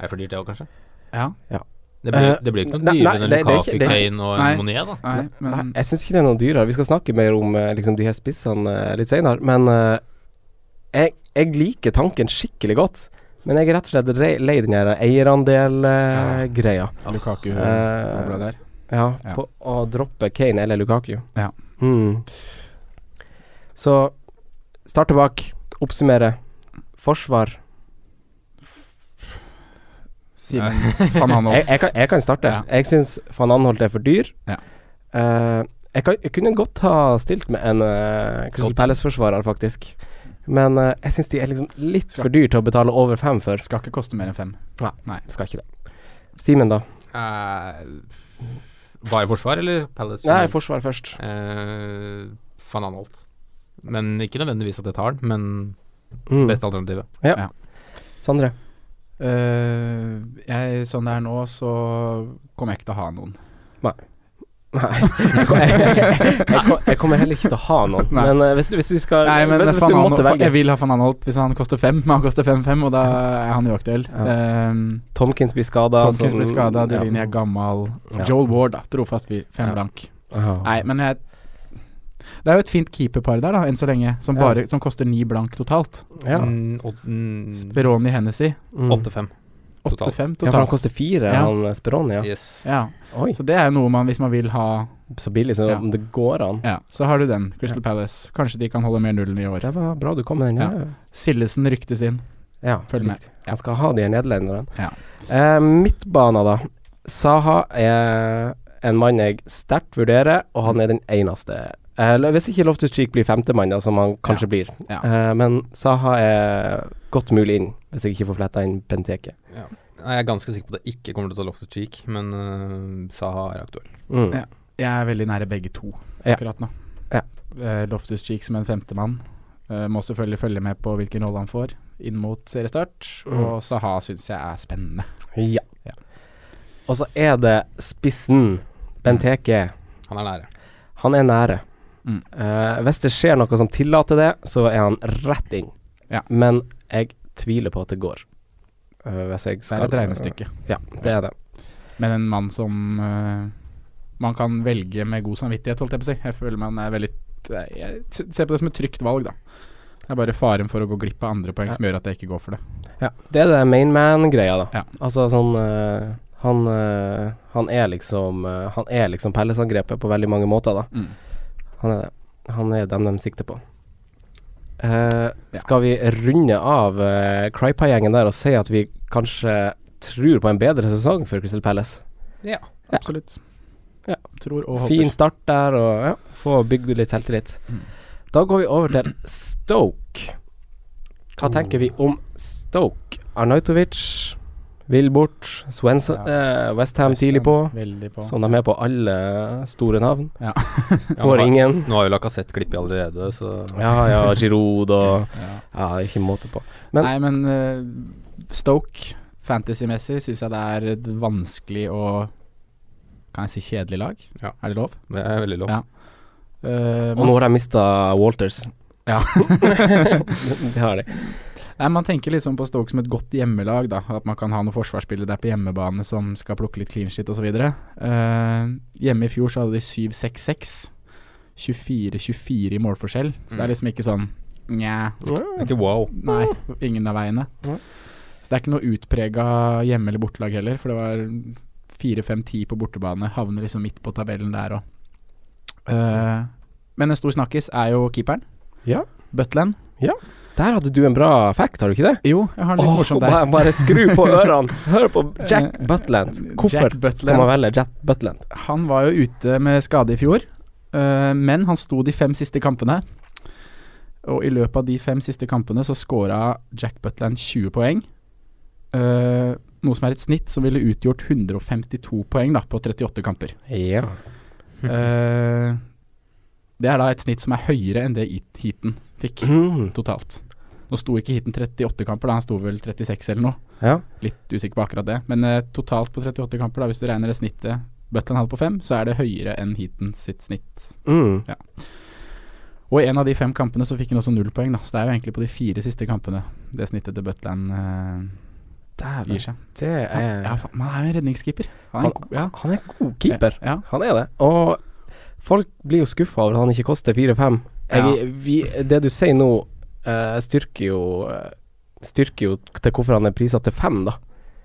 Er det for dyrt det òg, kanskje? Ja. Ja. Det blir, Eh, det blir ikke noe dyrere enn Lukaku, ikke- det Kane og Nei. Monet, da. Nei, men Nei, jeg syns ikke det er noe dyrere. Vi skal snakke mer om eh, liksom, de her spissene eh, litt senere. Men uh, jeg, jeg liker tanken skikkelig godt. Men jeg er rett og slett lei den her eierandel-greia. Lukaku uh, ble der. ja, Ja. på å droppe Kane eller Lukaku. Ja. Mm. Så starte bak, oppsummere. Forsvar. Simen van Anholt. Jeg, jeg, kan, jeg kan starte. Ja. Jeg syns van Anholt er for dyr. Ja. Uh, jeg, kan, jeg kunne godt ha stilt med en uh, Crystal Palace-forsvarer, faktisk. Men uh, jeg syns de er liksom litt Skal- for dyr til å betale over fem for. Skal ikke koste mer enn fem. Skal ikke det. Simen, da? Uh, bare forsvar, eller Palace? Nei, forsvar først. Uh, Van Anholt. Men ikke nødvendigvis at jeg tar den, men Mm. beste alternativet. Sondre? Eh, jeg, sånn det er nå, så kommer jeg ikke til å ha noen. Nei. Jeg, jeg, jeg, jeg, kommer heller ikke til å ha noen. Nei. Men eh, hvis, hvis du skal Nei, men Hvis, hvis du måtte velge Jeg vil ha van Anholt hvis han koster fem, men han koster fem-fem, og da er han uaktuell. Ja. Um, Tomkins blir skada. Tomkins blir skada, Delaney er gammel. Ja. Joel Ward, da, trofast fyr. Fem blank. Aha. Nei, men jeg Det er jo et fint keeperpar der, da, enn så lenge, som, Ja. bare, som koster ni blank totalt. Ja. Mm, og- mm, Speroni Hennessy, Mm. 8-5 totalt. 8-5 Ja, for han koster fire, Ja. han Speroni, ja. Yes. Ja, så det er jo noe man, hvis man vil ha så billig som Ja. det går an. Ja, så har du den. Crystal Palace. Kanskje de kan holde mer nullen i år. Det var bra du kom med den. Ja, ja. Sillesen ryktes inn. ja Følg med. Han skal ha de nederlenderne. Ja. Eh, midtbana, da. Saha er en mann jeg sterkt vurderer, og han er den eneste. Eller hvis ikke Loftus Cheek blir femtemann, som han kanskje blir. Ja. Eh, men Saha er godt mulig inn, hvis jeg ikke får fletta inn Benteke. Ja. Jeg er ganske sikker på at det ikke kommer til å ta Loftus Cheek, men uh, Saha er aktuell. Mm. Ja. Jeg er veldig nære begge to Ja. akkurat nå. Ja. Eh, Loftus Cheek som en femtemann. Uh, må selvfølgelig følge med på hvilken rolle han får inn mot seriestart. Mm. Og Saha syns jeg er spennende. Ja. Ja. Og så er det spissen. Benteke. Han er nære. Han er nære. Mm. Eh, hvis det skjer noe som tillater det, så er han rett inn. Ja. Men jeg tviler på at det går. Uh, hvis jeg Det er et regnestykke. Ja, det er det. Men en mann som eh, man kan velge med god samvittighet, holdt jeg på å si. Jeg føler man er veldig Jeg ser på det som et trygt valg, da. Det er bare faren for å gå glipp av andre poeng Ja. som gjør at jeg ikke går for det. Ja. Det er det main man-greia, da. Ja. Altså sånn han, han er liksom uh, Han er liksom Pellesangrepet på veldig mange måter, da. Mm. Han er det. Han er den de sikter på. Eh, Skal vi runde av uh, Crypie-gjengen der og si at vi kanskje tror på en bedre sesong for Crystal Palace? Ja. Absolutt. Ja. Tror og håper. Fin start der, og ja, få bygd litt selvtillit. Mm. Da går vi over til Stoke. Hva Oh. tenker vi om Stoke? Arnautovic vil bort. Swenson, Ja. eh, Westham West tidlig på. På. Som de er på alle store navn. Ja. Får ingen. Nå har jo Lacassette klippet allerede, så Ja, ja, Giroud og Ja. Ikke måte på. Men- Nei, men uh, Stoke, fantasy-messig, syns jeg det er et vanskelig og Kan jeg si kjedelig lag? Ja. Er det lov? det er veldig lov. Ja. Uh, Og nå har de mista Walters. Ja. det har de. Nei, Man tenker liksom på Stoke som et godt hjemmelag. da At man kan ha noen forsvarsspillere der på hjemmebane som skal plukke litt clean shit osv. Uh, hjemme i fjor så hadde de 7-6-6. 24-24 i målforskjell. Så det er Mm. liksom ikke sånn Nja. Ikke wow. Nei, ingen av veiene. Så det er ikke noe utprega hjemme- eller bortelag heller, for det var 4-5-10 på bortebane. Havner liksom midt på tabellen der òg. men en stor snakkis er jo keeperen. Ja. Butland. Der hadde du en bra fact, har du ikke det? Jo, jeg har litt oh, morsom der. bare, bare skru på ørene. Hør på Jack Butland. Hvorfor Jack Butland. skal man velge Jack Butland? Han var jo ute med skade i fjor, eh, men han sto de fem siste kampene. Og i løpet av de fem siste kampene så scora Jack Butland 20 poeng. eh, noe som er et snitt som ville utgjort 152 poeng da, på 38 kamper. Ja. Eh, det er da et snitt som er høyere enn det heat- heaten fikk Mm. totalt. Nå sto ikke Hiten 38 kamper, da han sto vel 36 eller noe. ja. Litt usikker på akkurat det. Men eh, totalt på 38 kamper, da, hvis du regner det snittet Butland hadde på fem, så er det høyere enn heaten sitt snitt. Mm. Og i en av de fem kampene så fikk han også null poeng, da. Så det er jo egentlig på de fire siste kampene det snittet til Butland eh, Dæven. gir seg. Det Han, er ja, faen, man er jo en redningskeeper. Han, han, er han, ja. han er god keeper. Ja. Han er det. Og folk blir jo skuffa over at han ikke koster fire-fem. Ja. Det du sier nå, eh, styrker jo eh, Styrker jo til hvorfor han er prisa til fem, da.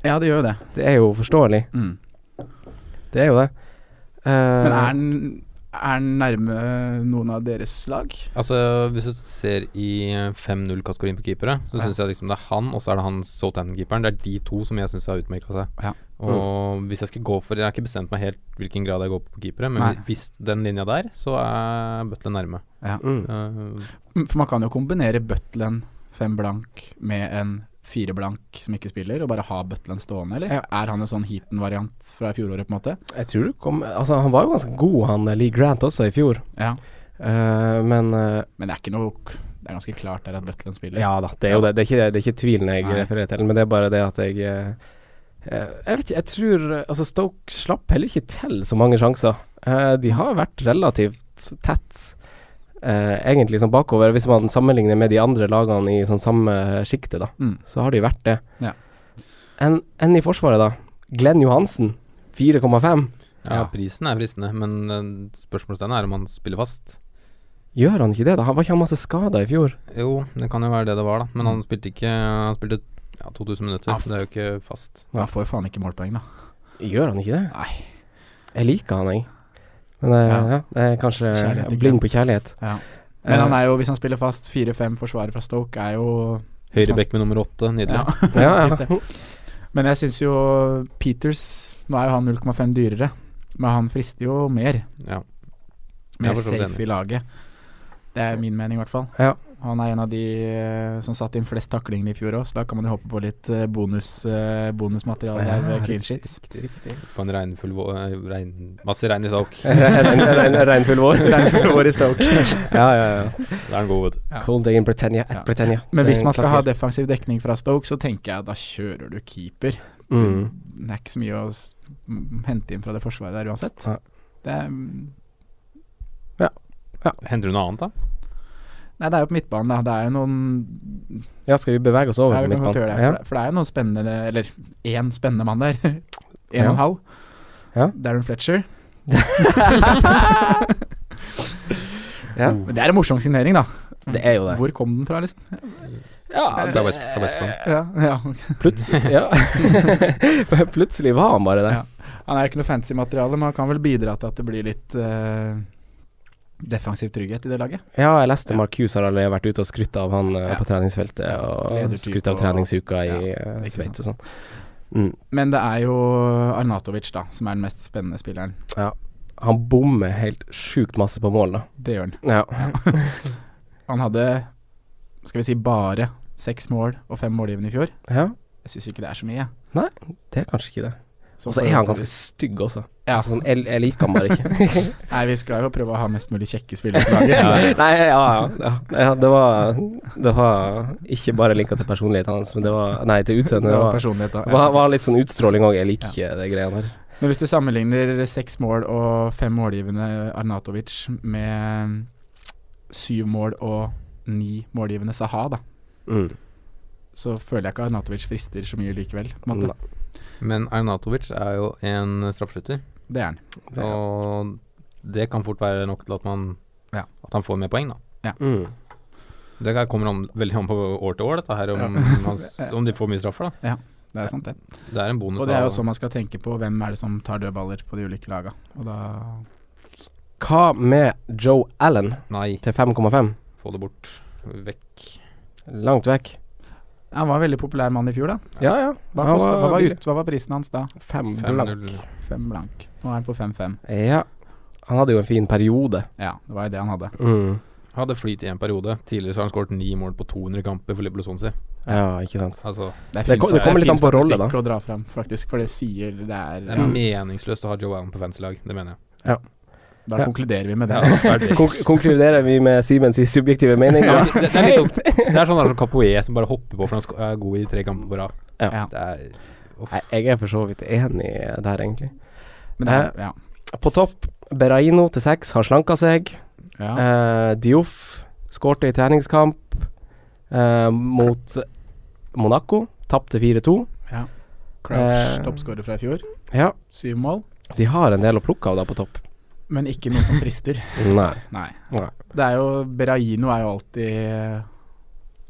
ja, det gjør jo det. Det er jo forståelig. Mm. Det er jo det. Uh, Men er han, er han nærme noen av deres lag? Altså, hvis du ser i 5-0-kategorien på keepere, så Ja. syns jeg liksom det er han, og så er det han Southampton-keeperen. Det er de to som jeg syns har utmerka seg. Ja. Og hvis jeg skal gå for Jeg har ikke bestemt meg helt hvilken grad jeg går på keepere, men Nei. hvis den linja der, så er Butlen nærme. mm. Uh, Mm, For man kan jo kombinere Butlen fem blank med en fire blank som ikke spiller, og bare ha Butlen stående, eller? Ja. Er han en sånn Heaton-variant fra fjoråret, på en måte? Jeg tror det kom Altså, han var jo ganske god, han eh, Lee Grant også, i fjor. Ja. Uh, men uh, Men det er ikke noe Det er ganske klart der at Butlen spiller. Ja da, det er jo det. Det er ikke, det er ikke tvilen jeg Nei. refererer til, men det er bare det at jeg Jeg vet ikke, jeg tror eh, Altså, Stoke slapp heller ikke til så mange sjanser. Eh, de har vært relativt tett, eh, egentlig, sånn bakover. Hvis man sammenligner med de andre lagene i sånn samme sjiktet, da, Mm. så har de vært det. Ja. Enn en i Forsvaret, da. Glenn Johansen, 4,5. ja, Ja. prisen er fristende, men spørsmålet spørsmålstegnet er om han spiller fast. Gjør han ikke det, da? Han var ikke han masse skada i fjor? Jo, det kan jo være det det var, da. Men han spilte ikke Han spilte ja, 2000 minutter. Ja, det er jo ikke fast. Han får jo faen ikke målpoeng, da. Gjør han ikke det? Nei. Jeg liker han, jeg. Men det Ja. ja. det er kanskje Kjærlighet, blind på kjærlighet. Ja. Men Eh, han er jo, hvis han spiller fast, 4-5 forsvarer fra Stoke er jo Høyrebekk med nummer åtte, nydelig. Ja. ja, ja. Men jeg syns jo Peters Nå er jo han 0,5 dyrere, men han frister jo mer. Ja. Mer er safe i laget. Det er min mening, i hvert fall. Ja. Han er en av de eh, som satte inn flest taklinger i fjor òg, så da kan man jo håpe på litt eh, bonus, eh, bonusmateriale her ved clean sheets. Riktig, riktig. På en regnfull vår Regn, masse regn i Stoke. Regnfull vår. Regnfull vår i Stoke. ja, ja, ja. Det er en god, vet. Ja. Cold day in Britannia at Ja. Britannia. Men er hvis man skal ha defensiv dekning fra Stoke, så tenker jeg da kjører du keeper. mm. Det er ikke så mye å s- hente inn fra det forsvaret der uansett. Ja. Det er mm, Henter du noe annet, da? Nei, det er jo på midtbanen, da. Det er jo noen Ja, skal vi bevege oss over på midtbanen? det. Ja. For, det- er jo noen spennende Eller én spennende mann der. En Ja. og en halv. Ja. Darren Fletcher. Ja. Men det er en morsom signering, da. Det er jo det. Hvor kom den fra, liksom? Ja, var fra West Ja, ja. plutselig ja. Plutselig var han bare det. Ja. Han er jo ikke noe fancy materiale, men han kan vel bidra til at det blir litt eh, defensiv trygghet i det laget. Ja, jeg leste Marcus har allerede vært ute og skrytt av han eh, Ja. på treningsfeltet, og skrytt av og- treningsuka i Ja, eh, Sveits og sånn. Mm. Men det er jo Arnatovic, da, som er den mest spennende spilleren. Ja. Han bommer helt sjukt masse på mål, da. Det gjør han. Ja. Han hadde, skal vi si, bare seks mål og fem målgivende i fjor. ja. Jeg syns ikke det er så mye. Nei, Det er kanskje ikke det. Og så er han ganske stygg også. Ja. Altså, sånn, jeg, jeg liker han bare ikke. Nei, vi skal jo prøve å ha mest mulig kjekke spillere på laget. Nei, ja, ja, ja. ja det, var, det var ikke bare linka til personligheten hans, men det var Nei, til utseendet. Det Det var var, var, var litt sånn utstråling òg. Jeg liker ikke de greiene der. Men hvis du sammenligner seks mål og fem målgivende Arnatovic med syv mål og ni målgivende Saha, da, Mm. så føler jeg ikke Arnatovic frister så mye likevel. På en måte. Men Arnatovic er jo en straffeskytter, Det er han. Det er- og det kan fort være nok til at man Ja. At han får mer poeng, da. Mm. Det kommer an, veldig an på år til år, dette her, om, Ja. om de får mye straffer, da. Det er sant, det. Det er en bonus. Og det er jo sånn man skal tenke på hvem er det som tar dødballer på de ulike laga. Og da Hva med Joe Allen Nei, til 5,5? få det bort. Vekk. Langt vekk. Han var en veldig populær mann i fjor, da. Ja, ja. Hva, Han kostet, hva, var ut, hva var prisen hans da? Fem blank. 5-0. Fem blank. Nå er han på 5-5. Ja. Han hadde jo en fin periode. Ja, det var jo det han hadde. Mm. Hadde flyt i en periode. Tidligere så har han skåret ni mål på 200 kamper for Liverpool Swansea. Ja, ikke sant. Altså, Det, Det kom, det kommer er litt an på rolle, statistikk da. å dra frem, faktisk, for det sier det er det er ja, meningsløst å ha Joe Allen på fancy-lag, det mener jeg. Da Ja. konkluderer vi med det. Ja. Kon konkluderer vi med Simens subjektive mening? Ja, det, det, er litt sånn Det er sånn der som Capoe som bare hopper på for han er god i tre kamper på rad. Ja. Ja. Er Nei, jeg er for så vidt enig der, egentlig. Men det er, eh, På topp, Beraino til seks har slanka seg. Ja. Eh, Dioff skårte i treningskamp eh, mot Monaco. Tapte 4-2. Crouch, eh, toppskårer fra i fjor. Ja, Syv mål. de har en del å plukke av da på topp. Men ikke noe som frister. Nei. Nei. Nei. Det er jo Beraino er jo alltid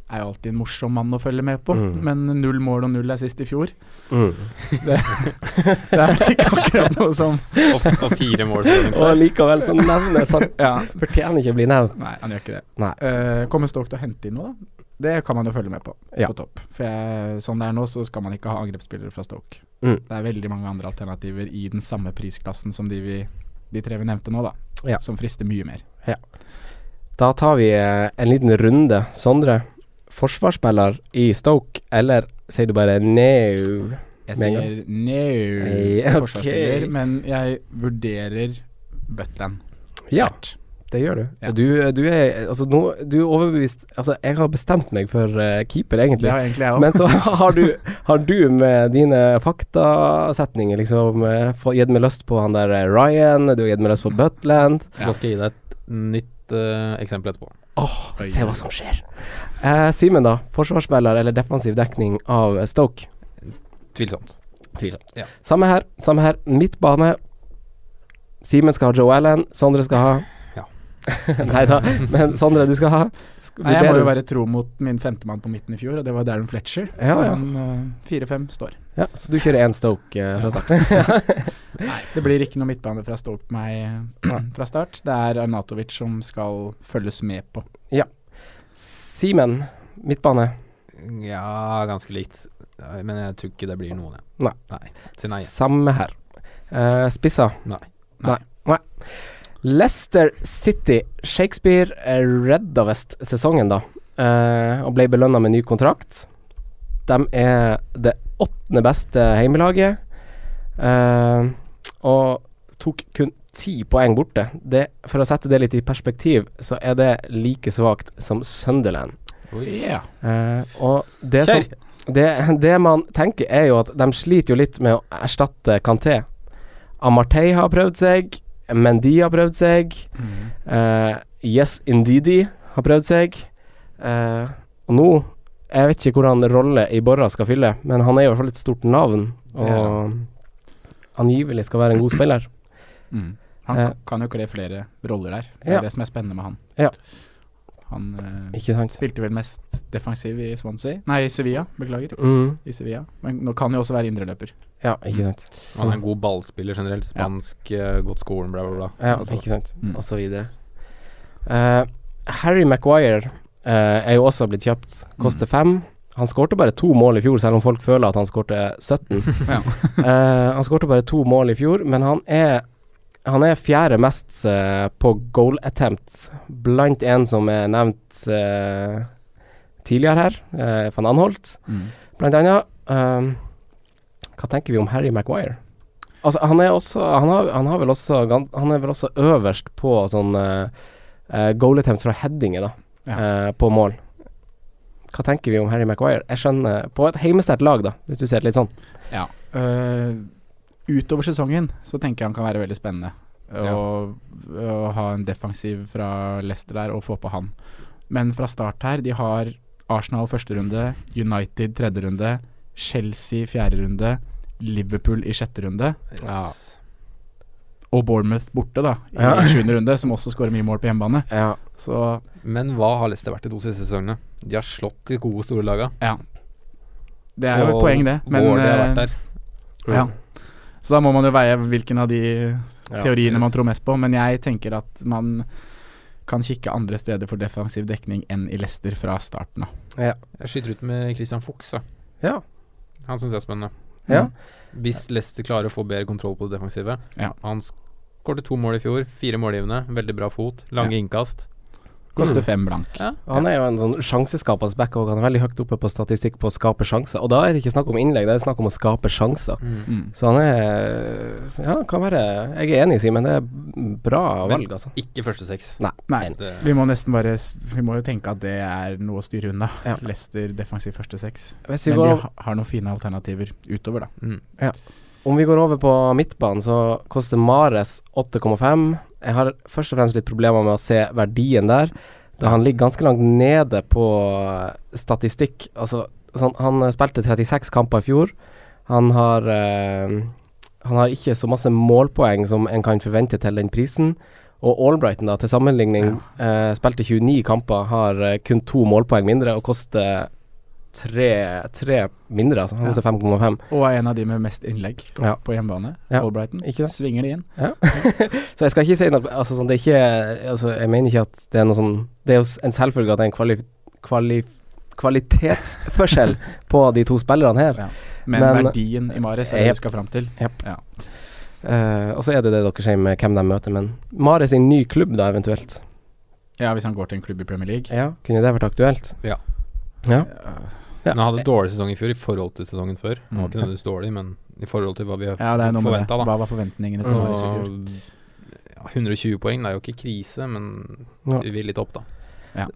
Er jo alltid en morsom mann å følge med på. Mm. Men null mål og null er sist i fjor. Mm. Det er ikke akkurat noe som Og, og fire mål. så- Og likevel så nevnes han. Ja. Fortjener ikke å bli nevnt. Nei, han gjør ikke det. Nei. Eh, kommer Stoke til å hente inn noe, da? Det kan man jo følge med på, Ja. på topp. For jeg, sånn det er nå, så skal man ikke ha angrepsspillere fra Stoke. Mm. Det er veldig mange andre alternativer i den samme prisklassen som de, vi, de tre vi nevnte nå, da. Ja. Som frister mye mer. Da tar vi eh, en liten runde. Sondre, forsvarsspiller i Stoke, eller sier du bare no? Jeg sier no Hey, okay. forsvarsspiller, men jeg vurderer Butland Ja. Det gjør du. Ja. Du, du er Altså, nå Du er overbevist Altså, jeg har bestemt meg for uh, keeper, egentlig. Ja, egentlig jeg også. Men så har du, har du med dine faktasetninger liksom uh, gitt meg lyst på han der eh, Ryan, du har gitt meg lyst på Butland. Da skal jeg gi deg et nytt uh, eksempel etterpå. Åh, se hva som skjer. Uh, Simen, da. Forsvarsspiller eller defensiv dekning av Stoke? Tvilsomt. Tvilsomt. Ja. Samme her. Samme her. Midtbane. Simen skal ha Joe Allen. Sondre skal ha Ja. Nei da, men Sondre, du skal ha Skal Nei, jeg må jo være tro mot min femtemann på midten i fjor, og det var Darren Fletcher. Ja, så han eh, fire-fem står. Ja, så du kjører én Stoke uh, fra starten? Nei, det blir ikke noe midtbane fra Stoke på meg eh, fra start. Det er Arnatovic som skal følges med på. Ja. Simen, midtbane. Ja, ganske likt. Men jeg tror ikke det blir noen, jeg. Nei. nei. Nei. Samme her. Uh, spissa. Nei. Nei. Nei. Leicester City. Shakespeare eh, redda visst sesongen, da. eh, og ble belønna med ny kontrakt. De er det åttende beste heimelaget. eh, og tok kun ti poeng borte. Det, for å sette det litt i perspektiv, så er det like svakt som Sunderland. Oh, yeah. Eh, og det som det, det man tenker er jo at de sliter jo litt med å erstatte Kanté. Amartey har prøvd seg, Mendy har prøvd seg, eh, Yes Indeedy har prøvd seg. Uh, og nå Jeg vet ikke hvordan rolle i Borra skal fylle, men han er i hvert fall et stort navn, Og og angivelig skal være en god spiller. Mm. Han uh, kan jo kle flere roller der. Det er Ja. det som er spennende med han. Ja. Han uh, spilte vel mest defensiv i Swansea Nei, i Sevilla. Beklager. Mm. I Sevilla. Men nå kan jo også være indreløper. Ja, ikke sant. Han er en god ballspiller generelt. Spansk, ja. godt skolen, bla, bla, bla. Ja, Altså, ikke sant. Mm. Og så videre. Uh, Harry Maguire uh, er jo også blitt kjøpt. Koster fem. Han skårte bare to mål i fjor, selv om folk føler at han skårte 17. Ja. Eh, han skårte bare to mål i fjor, men han er han er fjerde mest uh, på goal attempt, blant en som er nevnt uh, tidligere her, uh, van Anholt, Mm. blant annet. Hva tenker vi om Harry Maguire? Altså, han er også Han har, han har vel også Han er vel også øverst på sånn eh, eh, goal attempts fra headinger, da, Ja. uh, på mål. Hva tenker vi om Harry Maguire? Jeg skjønner På et heimesterkt lag, da, hvis du ser det litt sånn. Ja. Uh, utover sesongen så tenker jeg han kan være veldig spennende. Å ha en defensiv fra Leicester der og få på han. Men fra start her, de har Arsenal første runde, United tredje runde, Chelsea i fjerde runde, Liverpool i sjette runde, Ja. og Bournemouth borte, da, i Ja. sjuende runde, som også skårer mye mål på hjemmebane. Ja. Så Men hva har Leicester vært de to siste sesongene? De har slått de gode, store laga. ja. Det er jo et poeng, det. Men, Wardy har eh, vært der. ja. Så da må man jo veie hvilken av de Ja. teoriene man tror mest på, men jeg tenker at man kan kikke andre steder for defensiv dekning enn i Leicester fra starten av. Ja. Jeg skyter ut med Christian Fuchs, da. Ja. Han syns jeg er spennende. Ja. Hvis Leicester klarer å få bedre kontroll på det defensive Ja. Han skårte to mål i fjor, fire målgivende, veldig bra fot, lange innkast. Koster Mm. fem blank. Han er jo en sånn sjanseskapende back òg. Han er veldig høyt oppe på statistikk på å skape sjanser. Og da er det ikke snakk om innlegg, det er snakk om å skape sjanser. Mm. Så han er Ja, kan være Jeg er enig, Simen. Det er bra Men- valg, altså. Ikke første seks. Nei. Nei, vi må nesten bare Vi må jo tenke at det er noe å styre unna. Ja. Leicester defensiv første seks. Men de har, har noen fine alternativer utover, da. mm. om vi går over på midtbanen, så koster Mares 8,5. Jeg har først og fremst litt problemer med å se verdien der. Da han ligger ganske langt nede på statistikk. Altså, sånn, han eh, spilte 36 kamper i fjor. Han har eh, Han har ikke så masse målpoeng som en kan forvente til den prisen. Og Albrighton, da, til sammenligning, eh, spilte 29 kamper, har eh, kun to målpoeng mindre og koster tre, tre mindre. Altså. Han Ja. koster 5,5. Og er en av de med mest innlegg Ja. på hjemmebane. Ja. Albrighton. Svinger de inn. Så jeg skal ikke si noe altså, sånn, det er ikke, altså, Jeg mener ikke at det er noe sånn Det er jo en selvfølge at det er en kvali, kvali, kvalitetsforskjell på de to spillerne her. Ja. Men, Men- verdien i Mares er det du skal fram til. Yep. Ja. Uh, og så er det det dere sier med hvem de møter, men Mare sin ny klubb, da, eventuelt. Ja, hvis han går til en klubb i Premier League. Ja, kunne det vært aktuelt? Ja. Ja. Ja. Men han hadde dårlig sesong i fjor i forhold til sesongen før. Han var Mm. ikke nødvendigvis dårlig, men i forhold til hva vi har Ja, forventa, da. Hva var forventningene til Norris i fjor? 120 poeng, det er jo ikke krise, men Ja. vi vil litt opp, da.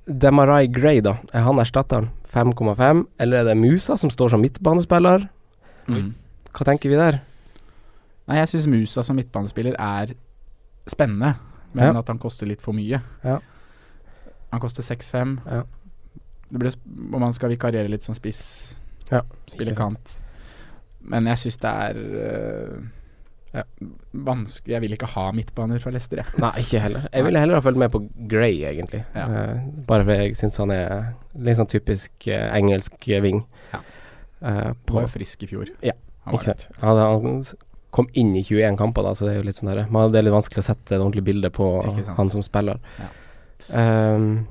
Demarai Gray, da. Er han erstatteren? 5,5? Eller er det Musa som står som midtbanespiller? Mm. Hva tenker vi der? Nei, jeg syns Musa som midtbanespiller er spennende, men Ja. at han koster litt for mye. Ja. Han koster 6-5. Ja. Det blir om han skal vikarere litt som spiss, Ja, spille kant. Men jeg syns det er øh, Ja. vanskelig Jeg vil ikke ha midtbaner fra Leicester, jeg. Nei, ikke heller. Jeg ville heller ha fulgt med på Gray, egentlig. Ja. Uh, bare fordi jeg syns han er litt sånn typisk uh, engelsk eh, ving. Ja. Han på, var frisk i fjor. Ja, ikke sant. Han, han kom inn i 21 kamper, da, så det er jo litt sånn der det er litt vanskelig å sette et ordentlig bilde på han som spiller. Um,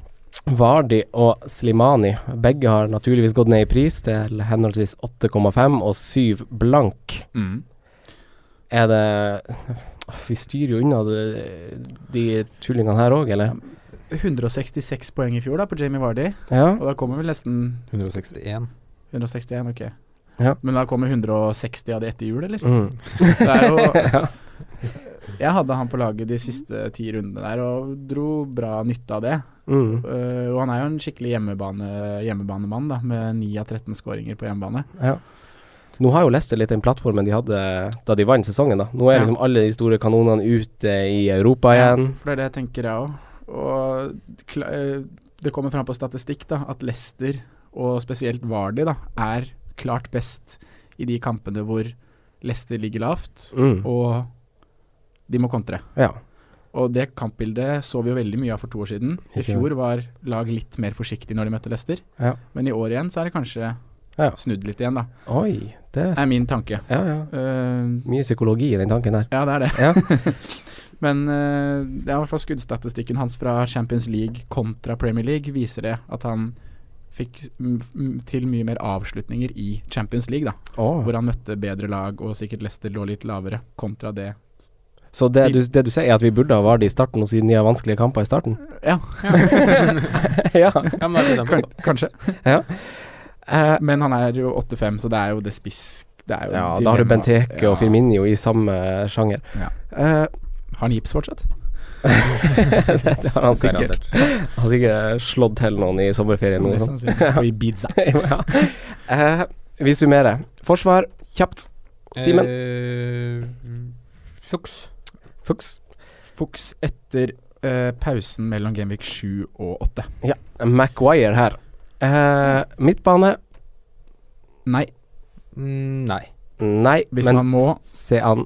Vardi og Slimani, begge har naturligvis gått ned i pris til henholdsvis 8,5 og 7 blank. Mm. Er det Vi styrer jo unna de, de tullingene her òg, eller? 166 poeng i fjor da på Jamie Vardy, Ja. og da kommer vel nesten 161. 161, ok. Ja. Men da kommer 160 av det etter jul, eller? Mm. Det er jo ja. Jeg hadde han på laget de siste ti rundene der, og dro bra nytte av det. Mm. Uh, og han er jo en skikkelig hjemmebane, hjemmebanemann, da, med 9 av 13 skåringer på hjemmebane. Ja. Nå har jo Leicester litt den plattformen de hadde da de vant sesongen. da Nå er Ja. liksom alle de store kanonene ute i Europa igjen. Ja, for det er det jeg tenker, jeg òg. Og eh, det kommer fram på statistikk da, at Leicester, og spesielt Vardy, da, er klart best i de kampene hvor Leicester ligger lavt, Mm. og de må kontre. Ja. Og det kampbildet så vi jo veldig mye av for to år siden. I fjor var lag litt mer forsiktig når de møtte Leicester, Ja. men i år igjen så er det kanskje Ja. snudd litt igjen, da. Oi, det er, min tanke. ja, ja. Uh, mye psykologi i den tanken der. ja, det er det. Ja. Men uh, det er i hvert fall skuddstatistikken hans fra Champions League kontra Premier League viser det at han fikk til mye mer avslutninger i Champions League, da. Oh. Hvor han møtte bedre lag, og sikkert Leicester lå litt lavere, kontra det. Så det du, det du sier, er at vi burde ha Vardi i starten, og siden de har vanskelige kamper i starten? Ja, ja. Ja, er kanskje. Eh, Men han er jo 8-5, så det er jo det spiss det er jo ja, dilemma. da har du Benteke Ja. og Firminio i samme sjanger. Ja. Uh, Har han gips fortsatt? det, det har han sikkert. Han har sikkert slått til noen i sommerferien Sånn. sannsynlig. På Ibiza. ja. uh, vi summerer. Forsvar, kjapt. Simen? Eh, Fuchs. Fuchs. Etter uh, pausen mellom Genvik 7 og 8. Ja. Maguire her. Uh, midtbane. Nei, Mm, nei. Nei, Hvis men man må- se an.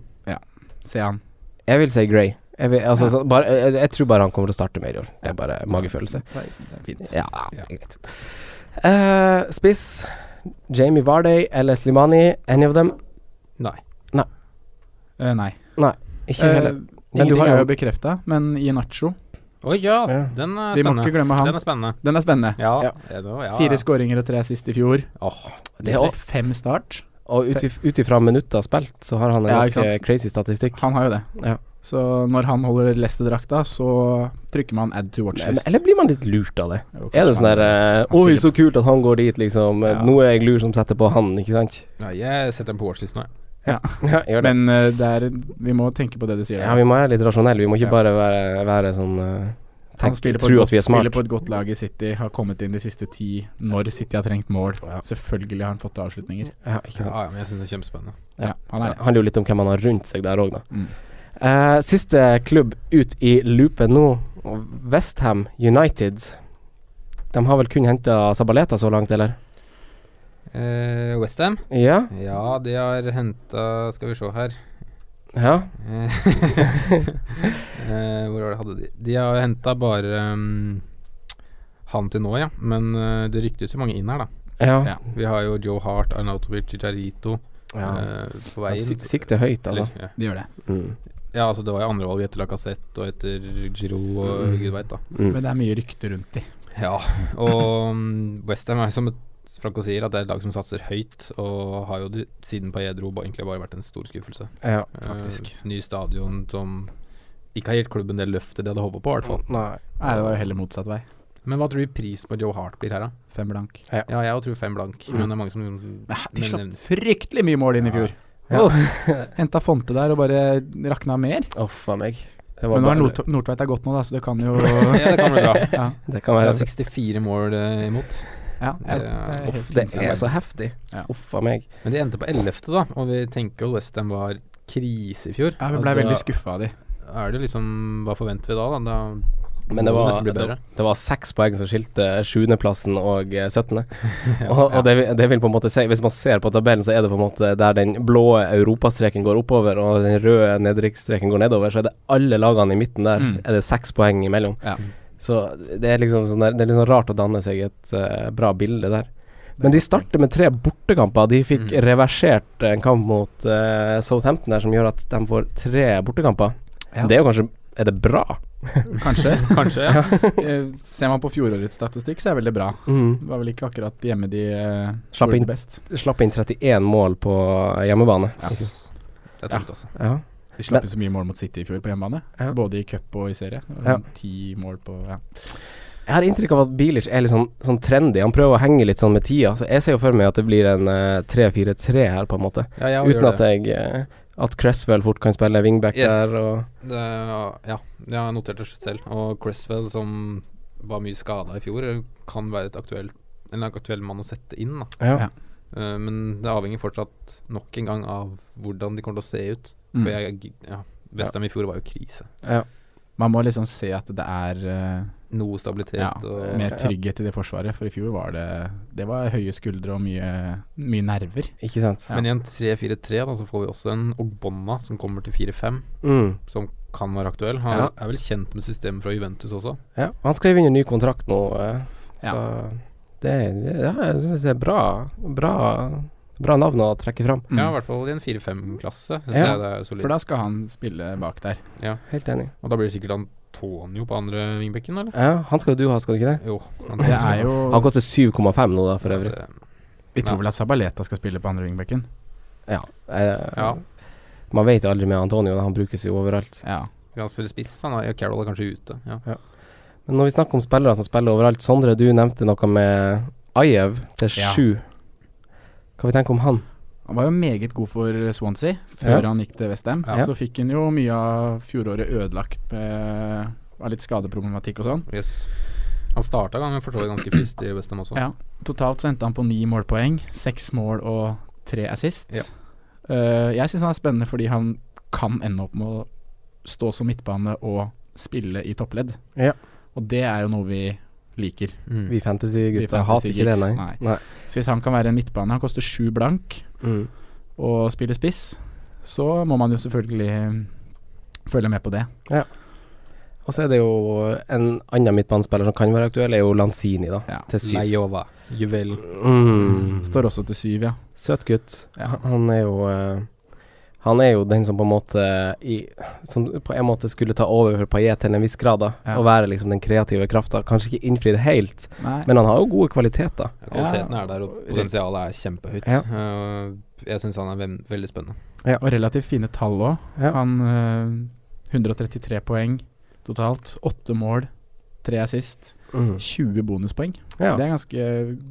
se han. Jeg vil si Gray. Jeg, vil, altså, Ja. så, bare, jeg, jeg tror bare han kommer til å starte mer i år. Det er bare magefølelse. Er, det er fint. Ja, greit. Uh, spiss. Jamie Varday eller Slimani. Any of them? Nei. Nei nei. Ikke heller. Eh, Men du ingenting har er jo- bekrefta, men Ienacho Å ja, Ja. den er Vi må spennende. ikke glemme Den han. er spennende. Den er spennende. Ja, Ja. det var- ja, Fire ja. skåringer og tre assist i fjor. Åh, Det er opp Fem start. og ut if- ut ifra minutter spilt, så har han en Ja, ikke ganske sant. crazy statistikk. Han har jo det. Ja. Så når han holder Leicester-drakta, så trykker man add to watch Men- list. Eller blir man litt lurt av det? Jo, Er det kanskje sånn der han- eh, Oi, så kult at han går dit, liksom. Ja. Nå er jeg lur som setter på han, ikke sant? ja, jeg setter den på watchlist nå, jeg. Ja, gjør det. Men uh, det er, vi må tenke på det du sier. ja, vi må være litt rasjonelle. Vi må ikke Ja. bare være, være sånn uh, på, Tro et at vi er godt, spiller på et godt lag i City, har kommet inn de siste ti når City har trengt mål. Ja. Selvfølgelig har han fått avslutninger. Ja, ikke sant. Ja, ja, men jeg syns det er kjempespennende. Ja, han er det. handler jo litt om hvem han har rundt seg der òg, da. Mm. Uh, siste klubb ut i loopen nå, Westham United. De har vel kun henta Sabaleta så langt, eller? Uh, Westham? Ja? Ja, de har henta Skal vi se her Ja? Eh, eh, Hvor var det hadde de De har henta bare um, han til nå, ja. Men uh, det ryktes jo mange inn her, da. Ja. Ja. Vi har jo Joe Hart, Arnautovic, Chicharito ja. uh, på vei inn. Sik sikte høyt, altså. Eller, ja. De gjør det. Mm. ja, altså det var jo andrevalget etter Lacassette og etter Giroud og Mm. gud veit, da. Mm. Men det er mye rykter rundt de. Ja, og um, Westham er som et Franco sier, at det er et lag som satser høyt, og har jo siden Paedro ba- egentlig bare vært en stor skuffelse. Ja. Faktisk. Uh, ny stadion som ikke har gitt klubben det løftet de hadde håpet på, i hvert fall. Nei. Nei, det var jo heller motsatt vei. Men hva tror du prisen på Joe Hart blir her, da? Fem blank. Ja, jeg tror fem blank, Mm. men det er mange som Ja, de men- slapp fryktelig mye mål inn i fjor. Ja. Henta Fonte der og bare rakna mer. Uff a meg. Det var Men nå Nord Nordtveit er godt nå, da, så det kan jo Ja, det kan bli bra. ja. Det kan være er 64 mål eh, imot. Ja, jeg, Det er- Uff, det er så heftig. Ja. Uff a meg. Men de endte på 11., da, og vi tenker jo Westham var krise i fjor. Ja, vi ble veldig skuffa av de. Er det liksom Hva forventer vi da? da? da Men det var, det, det var seks poeng som skilte sjuendeplassen og eh, syttende. og og det, det vil på en måte si Hvis man ser på tabellen, så er det på en måte der den blå europastreken går oppover og den røde nedrykksstreken går nedover, så er det alle lagene i midten der Mm. er det seks poeng imellom. Ja. Så det er liksom sånn der, Det er litt sånn rart å danne seg et uh, bra bilde der. Men de starter med tre bortekamper. De fikk Mm. reversert en kamp mot uh, Southampton der, som gjør at de får tre bortekamper. Ja. Det er jo kanskje Er det bra? Kanskje. Kanskje, ja. Eh, Ser man på fjorårets statistikk, så er det veldig bra. Mm. Det var vel ikke akkurat hjemme de uh, Slapp inn. best. Slapp inn 31 mål på hjemmebane. Ja. Det er tungt, altså. Ja. De slapp inn så mye mål mot City i fjor på hjemmebane. Ja. Både i cup og i serie. Ja. Ti mål på ja. Jeg har inntrykk av at Bilic er litt sånn, sånn trendy. Han prøver å henge litt sånn med tida. Så jeg ser jo for meg at det blir en uh, 3-4-3 her, på en måte. Ja, jeg Uten at jeg uh, At Cresswell fort kan spille wingback Yes. der. Og, det. Ja, jeg har notert det selv. Og Cresswell, som var mye skada i fjor, kan være et aktuelt en aktuell mann å sette inn. Da. ja. Ja. Eh, men det avhenger fortsatt nok en gang av hvordan de kommer til å se ut. Mm. For jeg, ja, Westham i fjor var jo krise. ja. Man må liksom se at det er uh, Noe stabilitet ja, og mer trygghet i det forsvaret. For i fjor var det Det var høye skuldre og mye, mye nerver. Ikke sant? Ja. Men i en 3-4-3 da, så får vi også en Ogbonna som kommer til 4-5, Mm. som kan være aktuell. Han Ja. er vel kjent med systemet fra Juventus også. ja. Han skrev inn en ny kontrakt nå, uh, så Ja. det Ja, jeg syns det er bra. Bra Bra navn å trekke fram. Mm. Ja, i hvert fall i en 4-5-klasse. Syns Ja. jeg det er solid. For da skal han spille bak der. Ja. Helt enig. Og da blir det sikkert Antonio på andre vingbekken, eller? Ja, han skal jo du ha, skal du ikke det? Jo. Det er jo Han koster 7,5 nå, da, for øvrig. Vi tror vel at Sabaleta skal spille på andre vingbekken? Ja. Eh, Ja. Man vet jo aldri med Antonio, han brukes jo overalt. Ja. Kan spille spiss? Han er, ja, Carroll er kanskje ute. Ja. Men når vi snakker om spillere som spiller overalt Sondre, du nevnte noe med Ajev til Ja. Hva vi tenker om han? Han var jo meget god for Swansea før Ja. han gikk til Westham. Ja. Så fikk han jo mye av fjoråret ødelagt med av litt skadeproblematikk og sånn. Yes. Han starta gangen for så vidt ganske friskt i Westham også. Ja. Totalt så endte han på ni målpoeng, seks mål og tre assist. Ja. Uh, jeg syns han er spennende fordi han kan ende opp med å stå som midtbane og spille i toppledd. Ja. Og det er jo noe vi liker. Mm. Vi fantasy-gutta hater ikke det, nei. fantasy-geeks, nei. Så hvis han kan være en midtbane Han koster sju blank Mm. og spiller spiss, så må man jo selvfølgelig følge med på det. Ja. Og så er det jo en annen midtbanespiller som kan være aktuell, er jo Lanzini, da. Ja. Til syv. Leiova. Juvel. Mm. Står også til syv, ja. Søt gutt. Ja. Han- er jo eh, Han er jo den som på en måte i, Som på en måte skulle ta over for Paillet til en viss grad, da. Ja. Og være liksom den kreative krafta. Kanskje ikke innfri det helt, Nei. men han har jo gode kvaliteter. Ja, Kvaliteten er der, og potensialet er kjempehøyt. Ja. Eh, jeg syns han er ve veldig spennende. Ja, Og relativt fine tall òg. Ja. Han eh, 133 poeng totalt. Åtte mål, tre assist. Mm. 20 bonuspoeng. Ja. Det er ganske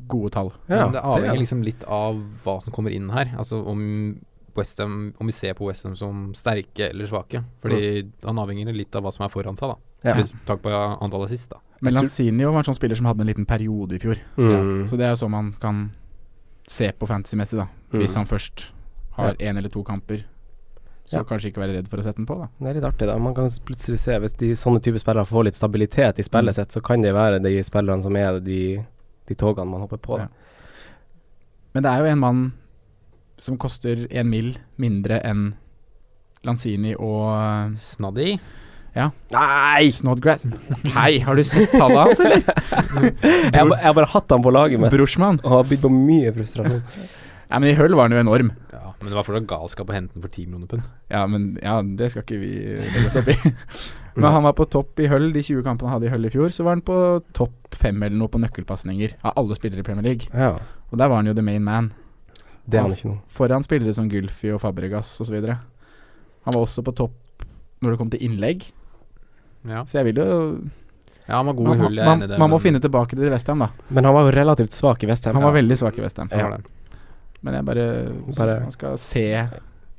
gode tall. Ja, Men det er avhenger liksom litt av hva som kommer inn her. Altså om Westham Om vi ser på Westham som sterke eller svake. Fordi han avhenger litt av hva som er foran seg, da. Ja. Hvis takk på antallet sist, da. Men Lanzini var en sånn spiller som hadde en liten periode i fjor. Mm. Så det er jo sånn man kan se på fantasy-messig, da. Hvis Mm. han først har én eller to kamper. Så Ja. kanskje ikke være redd for å sette den på, da. Det er litt artig, da. Man kan plutselig se Hvis de sånne typer spillere får litt stabilitet i spillet Mm. sitt, så kan det være de spillerne som er de, de togene man hopper på. Da. Ja. Men det er jo en mann som koster én mil mindre enn Lanzini og Snaddy. Nei! Snodgrass. Hei, har du sett tallet hans, eller? Jeg har, jeg har bare hatt han på laget mitt Brorsmann. og har bydd på mye frustrasjon. Ja, men i Hull var han jo enorm. Ja, men det var fortsatt galskap å hente den for 10 millioner pund. Ja, men ja, det skal ikke vi legge oss opp i. Men han var på topp i Hull, de 20 kampene han hadde i Hull i fjor. Så var han på topp fem eller noe på nøkkelpasninger av alle spillere i Premier League. Ja, Og der var han jo the main man. Det er han ikke noe. Foran spillere som Gylfi og Fabregas osv. Han var også på topp når det kom til innlegg. Ja. Så jeg vil jo ja, han var god i Man, hull, jeg er man, enig i det. man må finne tilbake til Westham, da. Men han var jo relativt svak i Westham. Han var veldig svak i Westham. Ja. Men jeg bare, Bare- man skal se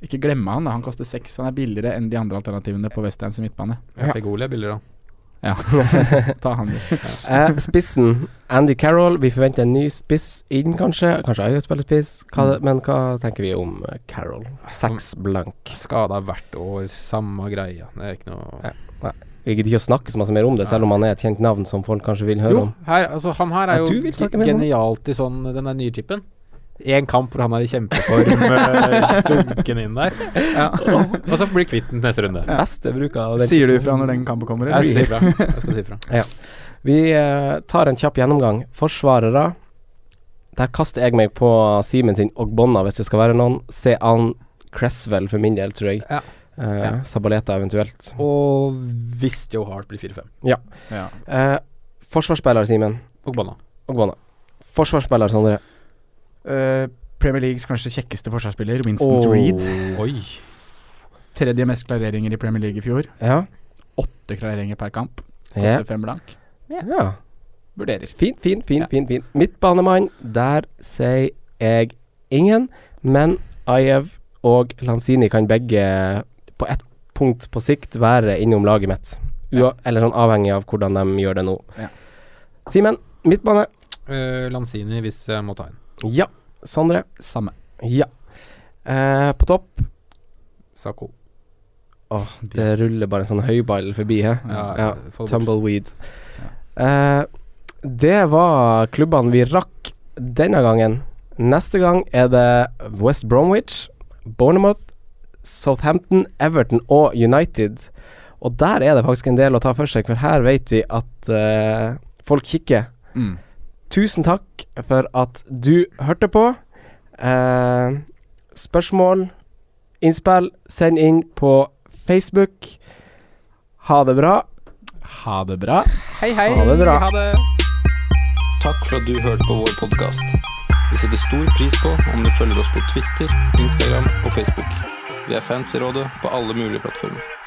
Ikke glemme han, da. Han koster seks. Han er billigere enn de andre alternativene på Westham som midtbane. Ja. Fegoli er billigere, da. Ja, ta han. uh, spissen Andy Carroll. Vi forventer en ny spiss inn, kanskje. Kanskje Ayo spiller spiss. Hva, Mm. Men hva tenker vi om uh, Carroll? Seks blank. Skada hvert år, samme greia. Det er ikke noe Ja. Vi gidder ikke å snakke så mye mer om det, selv om han er et kjent navn som folk kanskje vil høre Jo, om. her, altså, han her er Ja, jo genialt i sånn den der nye chipen. Én kamp hvor han er i kjempeform, dunken inn der. Og så blir kvitt den neste runde. Beste bruk av den Sier du ifra når den kampen kommer? Jeg eller? skal si ifra. Jeg skal si ifra. Vi eh, tar en kjapp gjennomgang. Forsvarere. Der kaster jeg meg på Simen sin Ogbonna, hvis det skal være noen. Se an Cresswell for min del, tror jeg. Ja. Eh, Ja. Sabaleta eventuelt. Og hvis Joe Hart blir 4-5 Ja. Eh, forsvarsspiller, Simen. Og Bonna. Ogbonna. Forsvarsspiller, Sondre. Eh, Premier Leagues kanskje kjekkeste forsvarsspiller, Winston oh. Reed. Oi. Tredje mest klareringer i Premier League i fjor. Ja. Åtte klareringer per kamp. Koster yeah. fem blank. ja. Vurderer. Fint, fint, fint, Ja. fint, fin. Midtbanemann, der sier jeg ingen, men Ajev og Lanzini kan begge på ett punkt på sikt være innom laget mitt. Ja. Eller sånn avhengig av hvordan de gjør det nå. Ja. Simen, midtbane. Uh, Lanzini hvis jeg må ta en. Ja. Sondre. Samme. Ja. Eh, på topp Sako. Åh, det ruller bare en sånn høyball forbi her. Ja, Ja, det. Tumbleweed. Eh, det var klubbene vi rakk denne gangen. Neste gang er det West Bromwich, Bournemouth, Southampton, Everton og United. Og der er det faktisk en del å ta for seg, for her vet vi at eh, folk kikker. Mm. Tusen takk for at du hørte på. Eh, spørsmål, innspill, send inn på Facebook. Ha det bra. Ha det bra. Hei, hei. Ha det bra. Ha det. Takk for at du hørte på vår podkast. Vi setter stor pris på om du følger oss på Twitter, Instagram og Facebook. Vi er fans i rådet på alle mulige plattformer.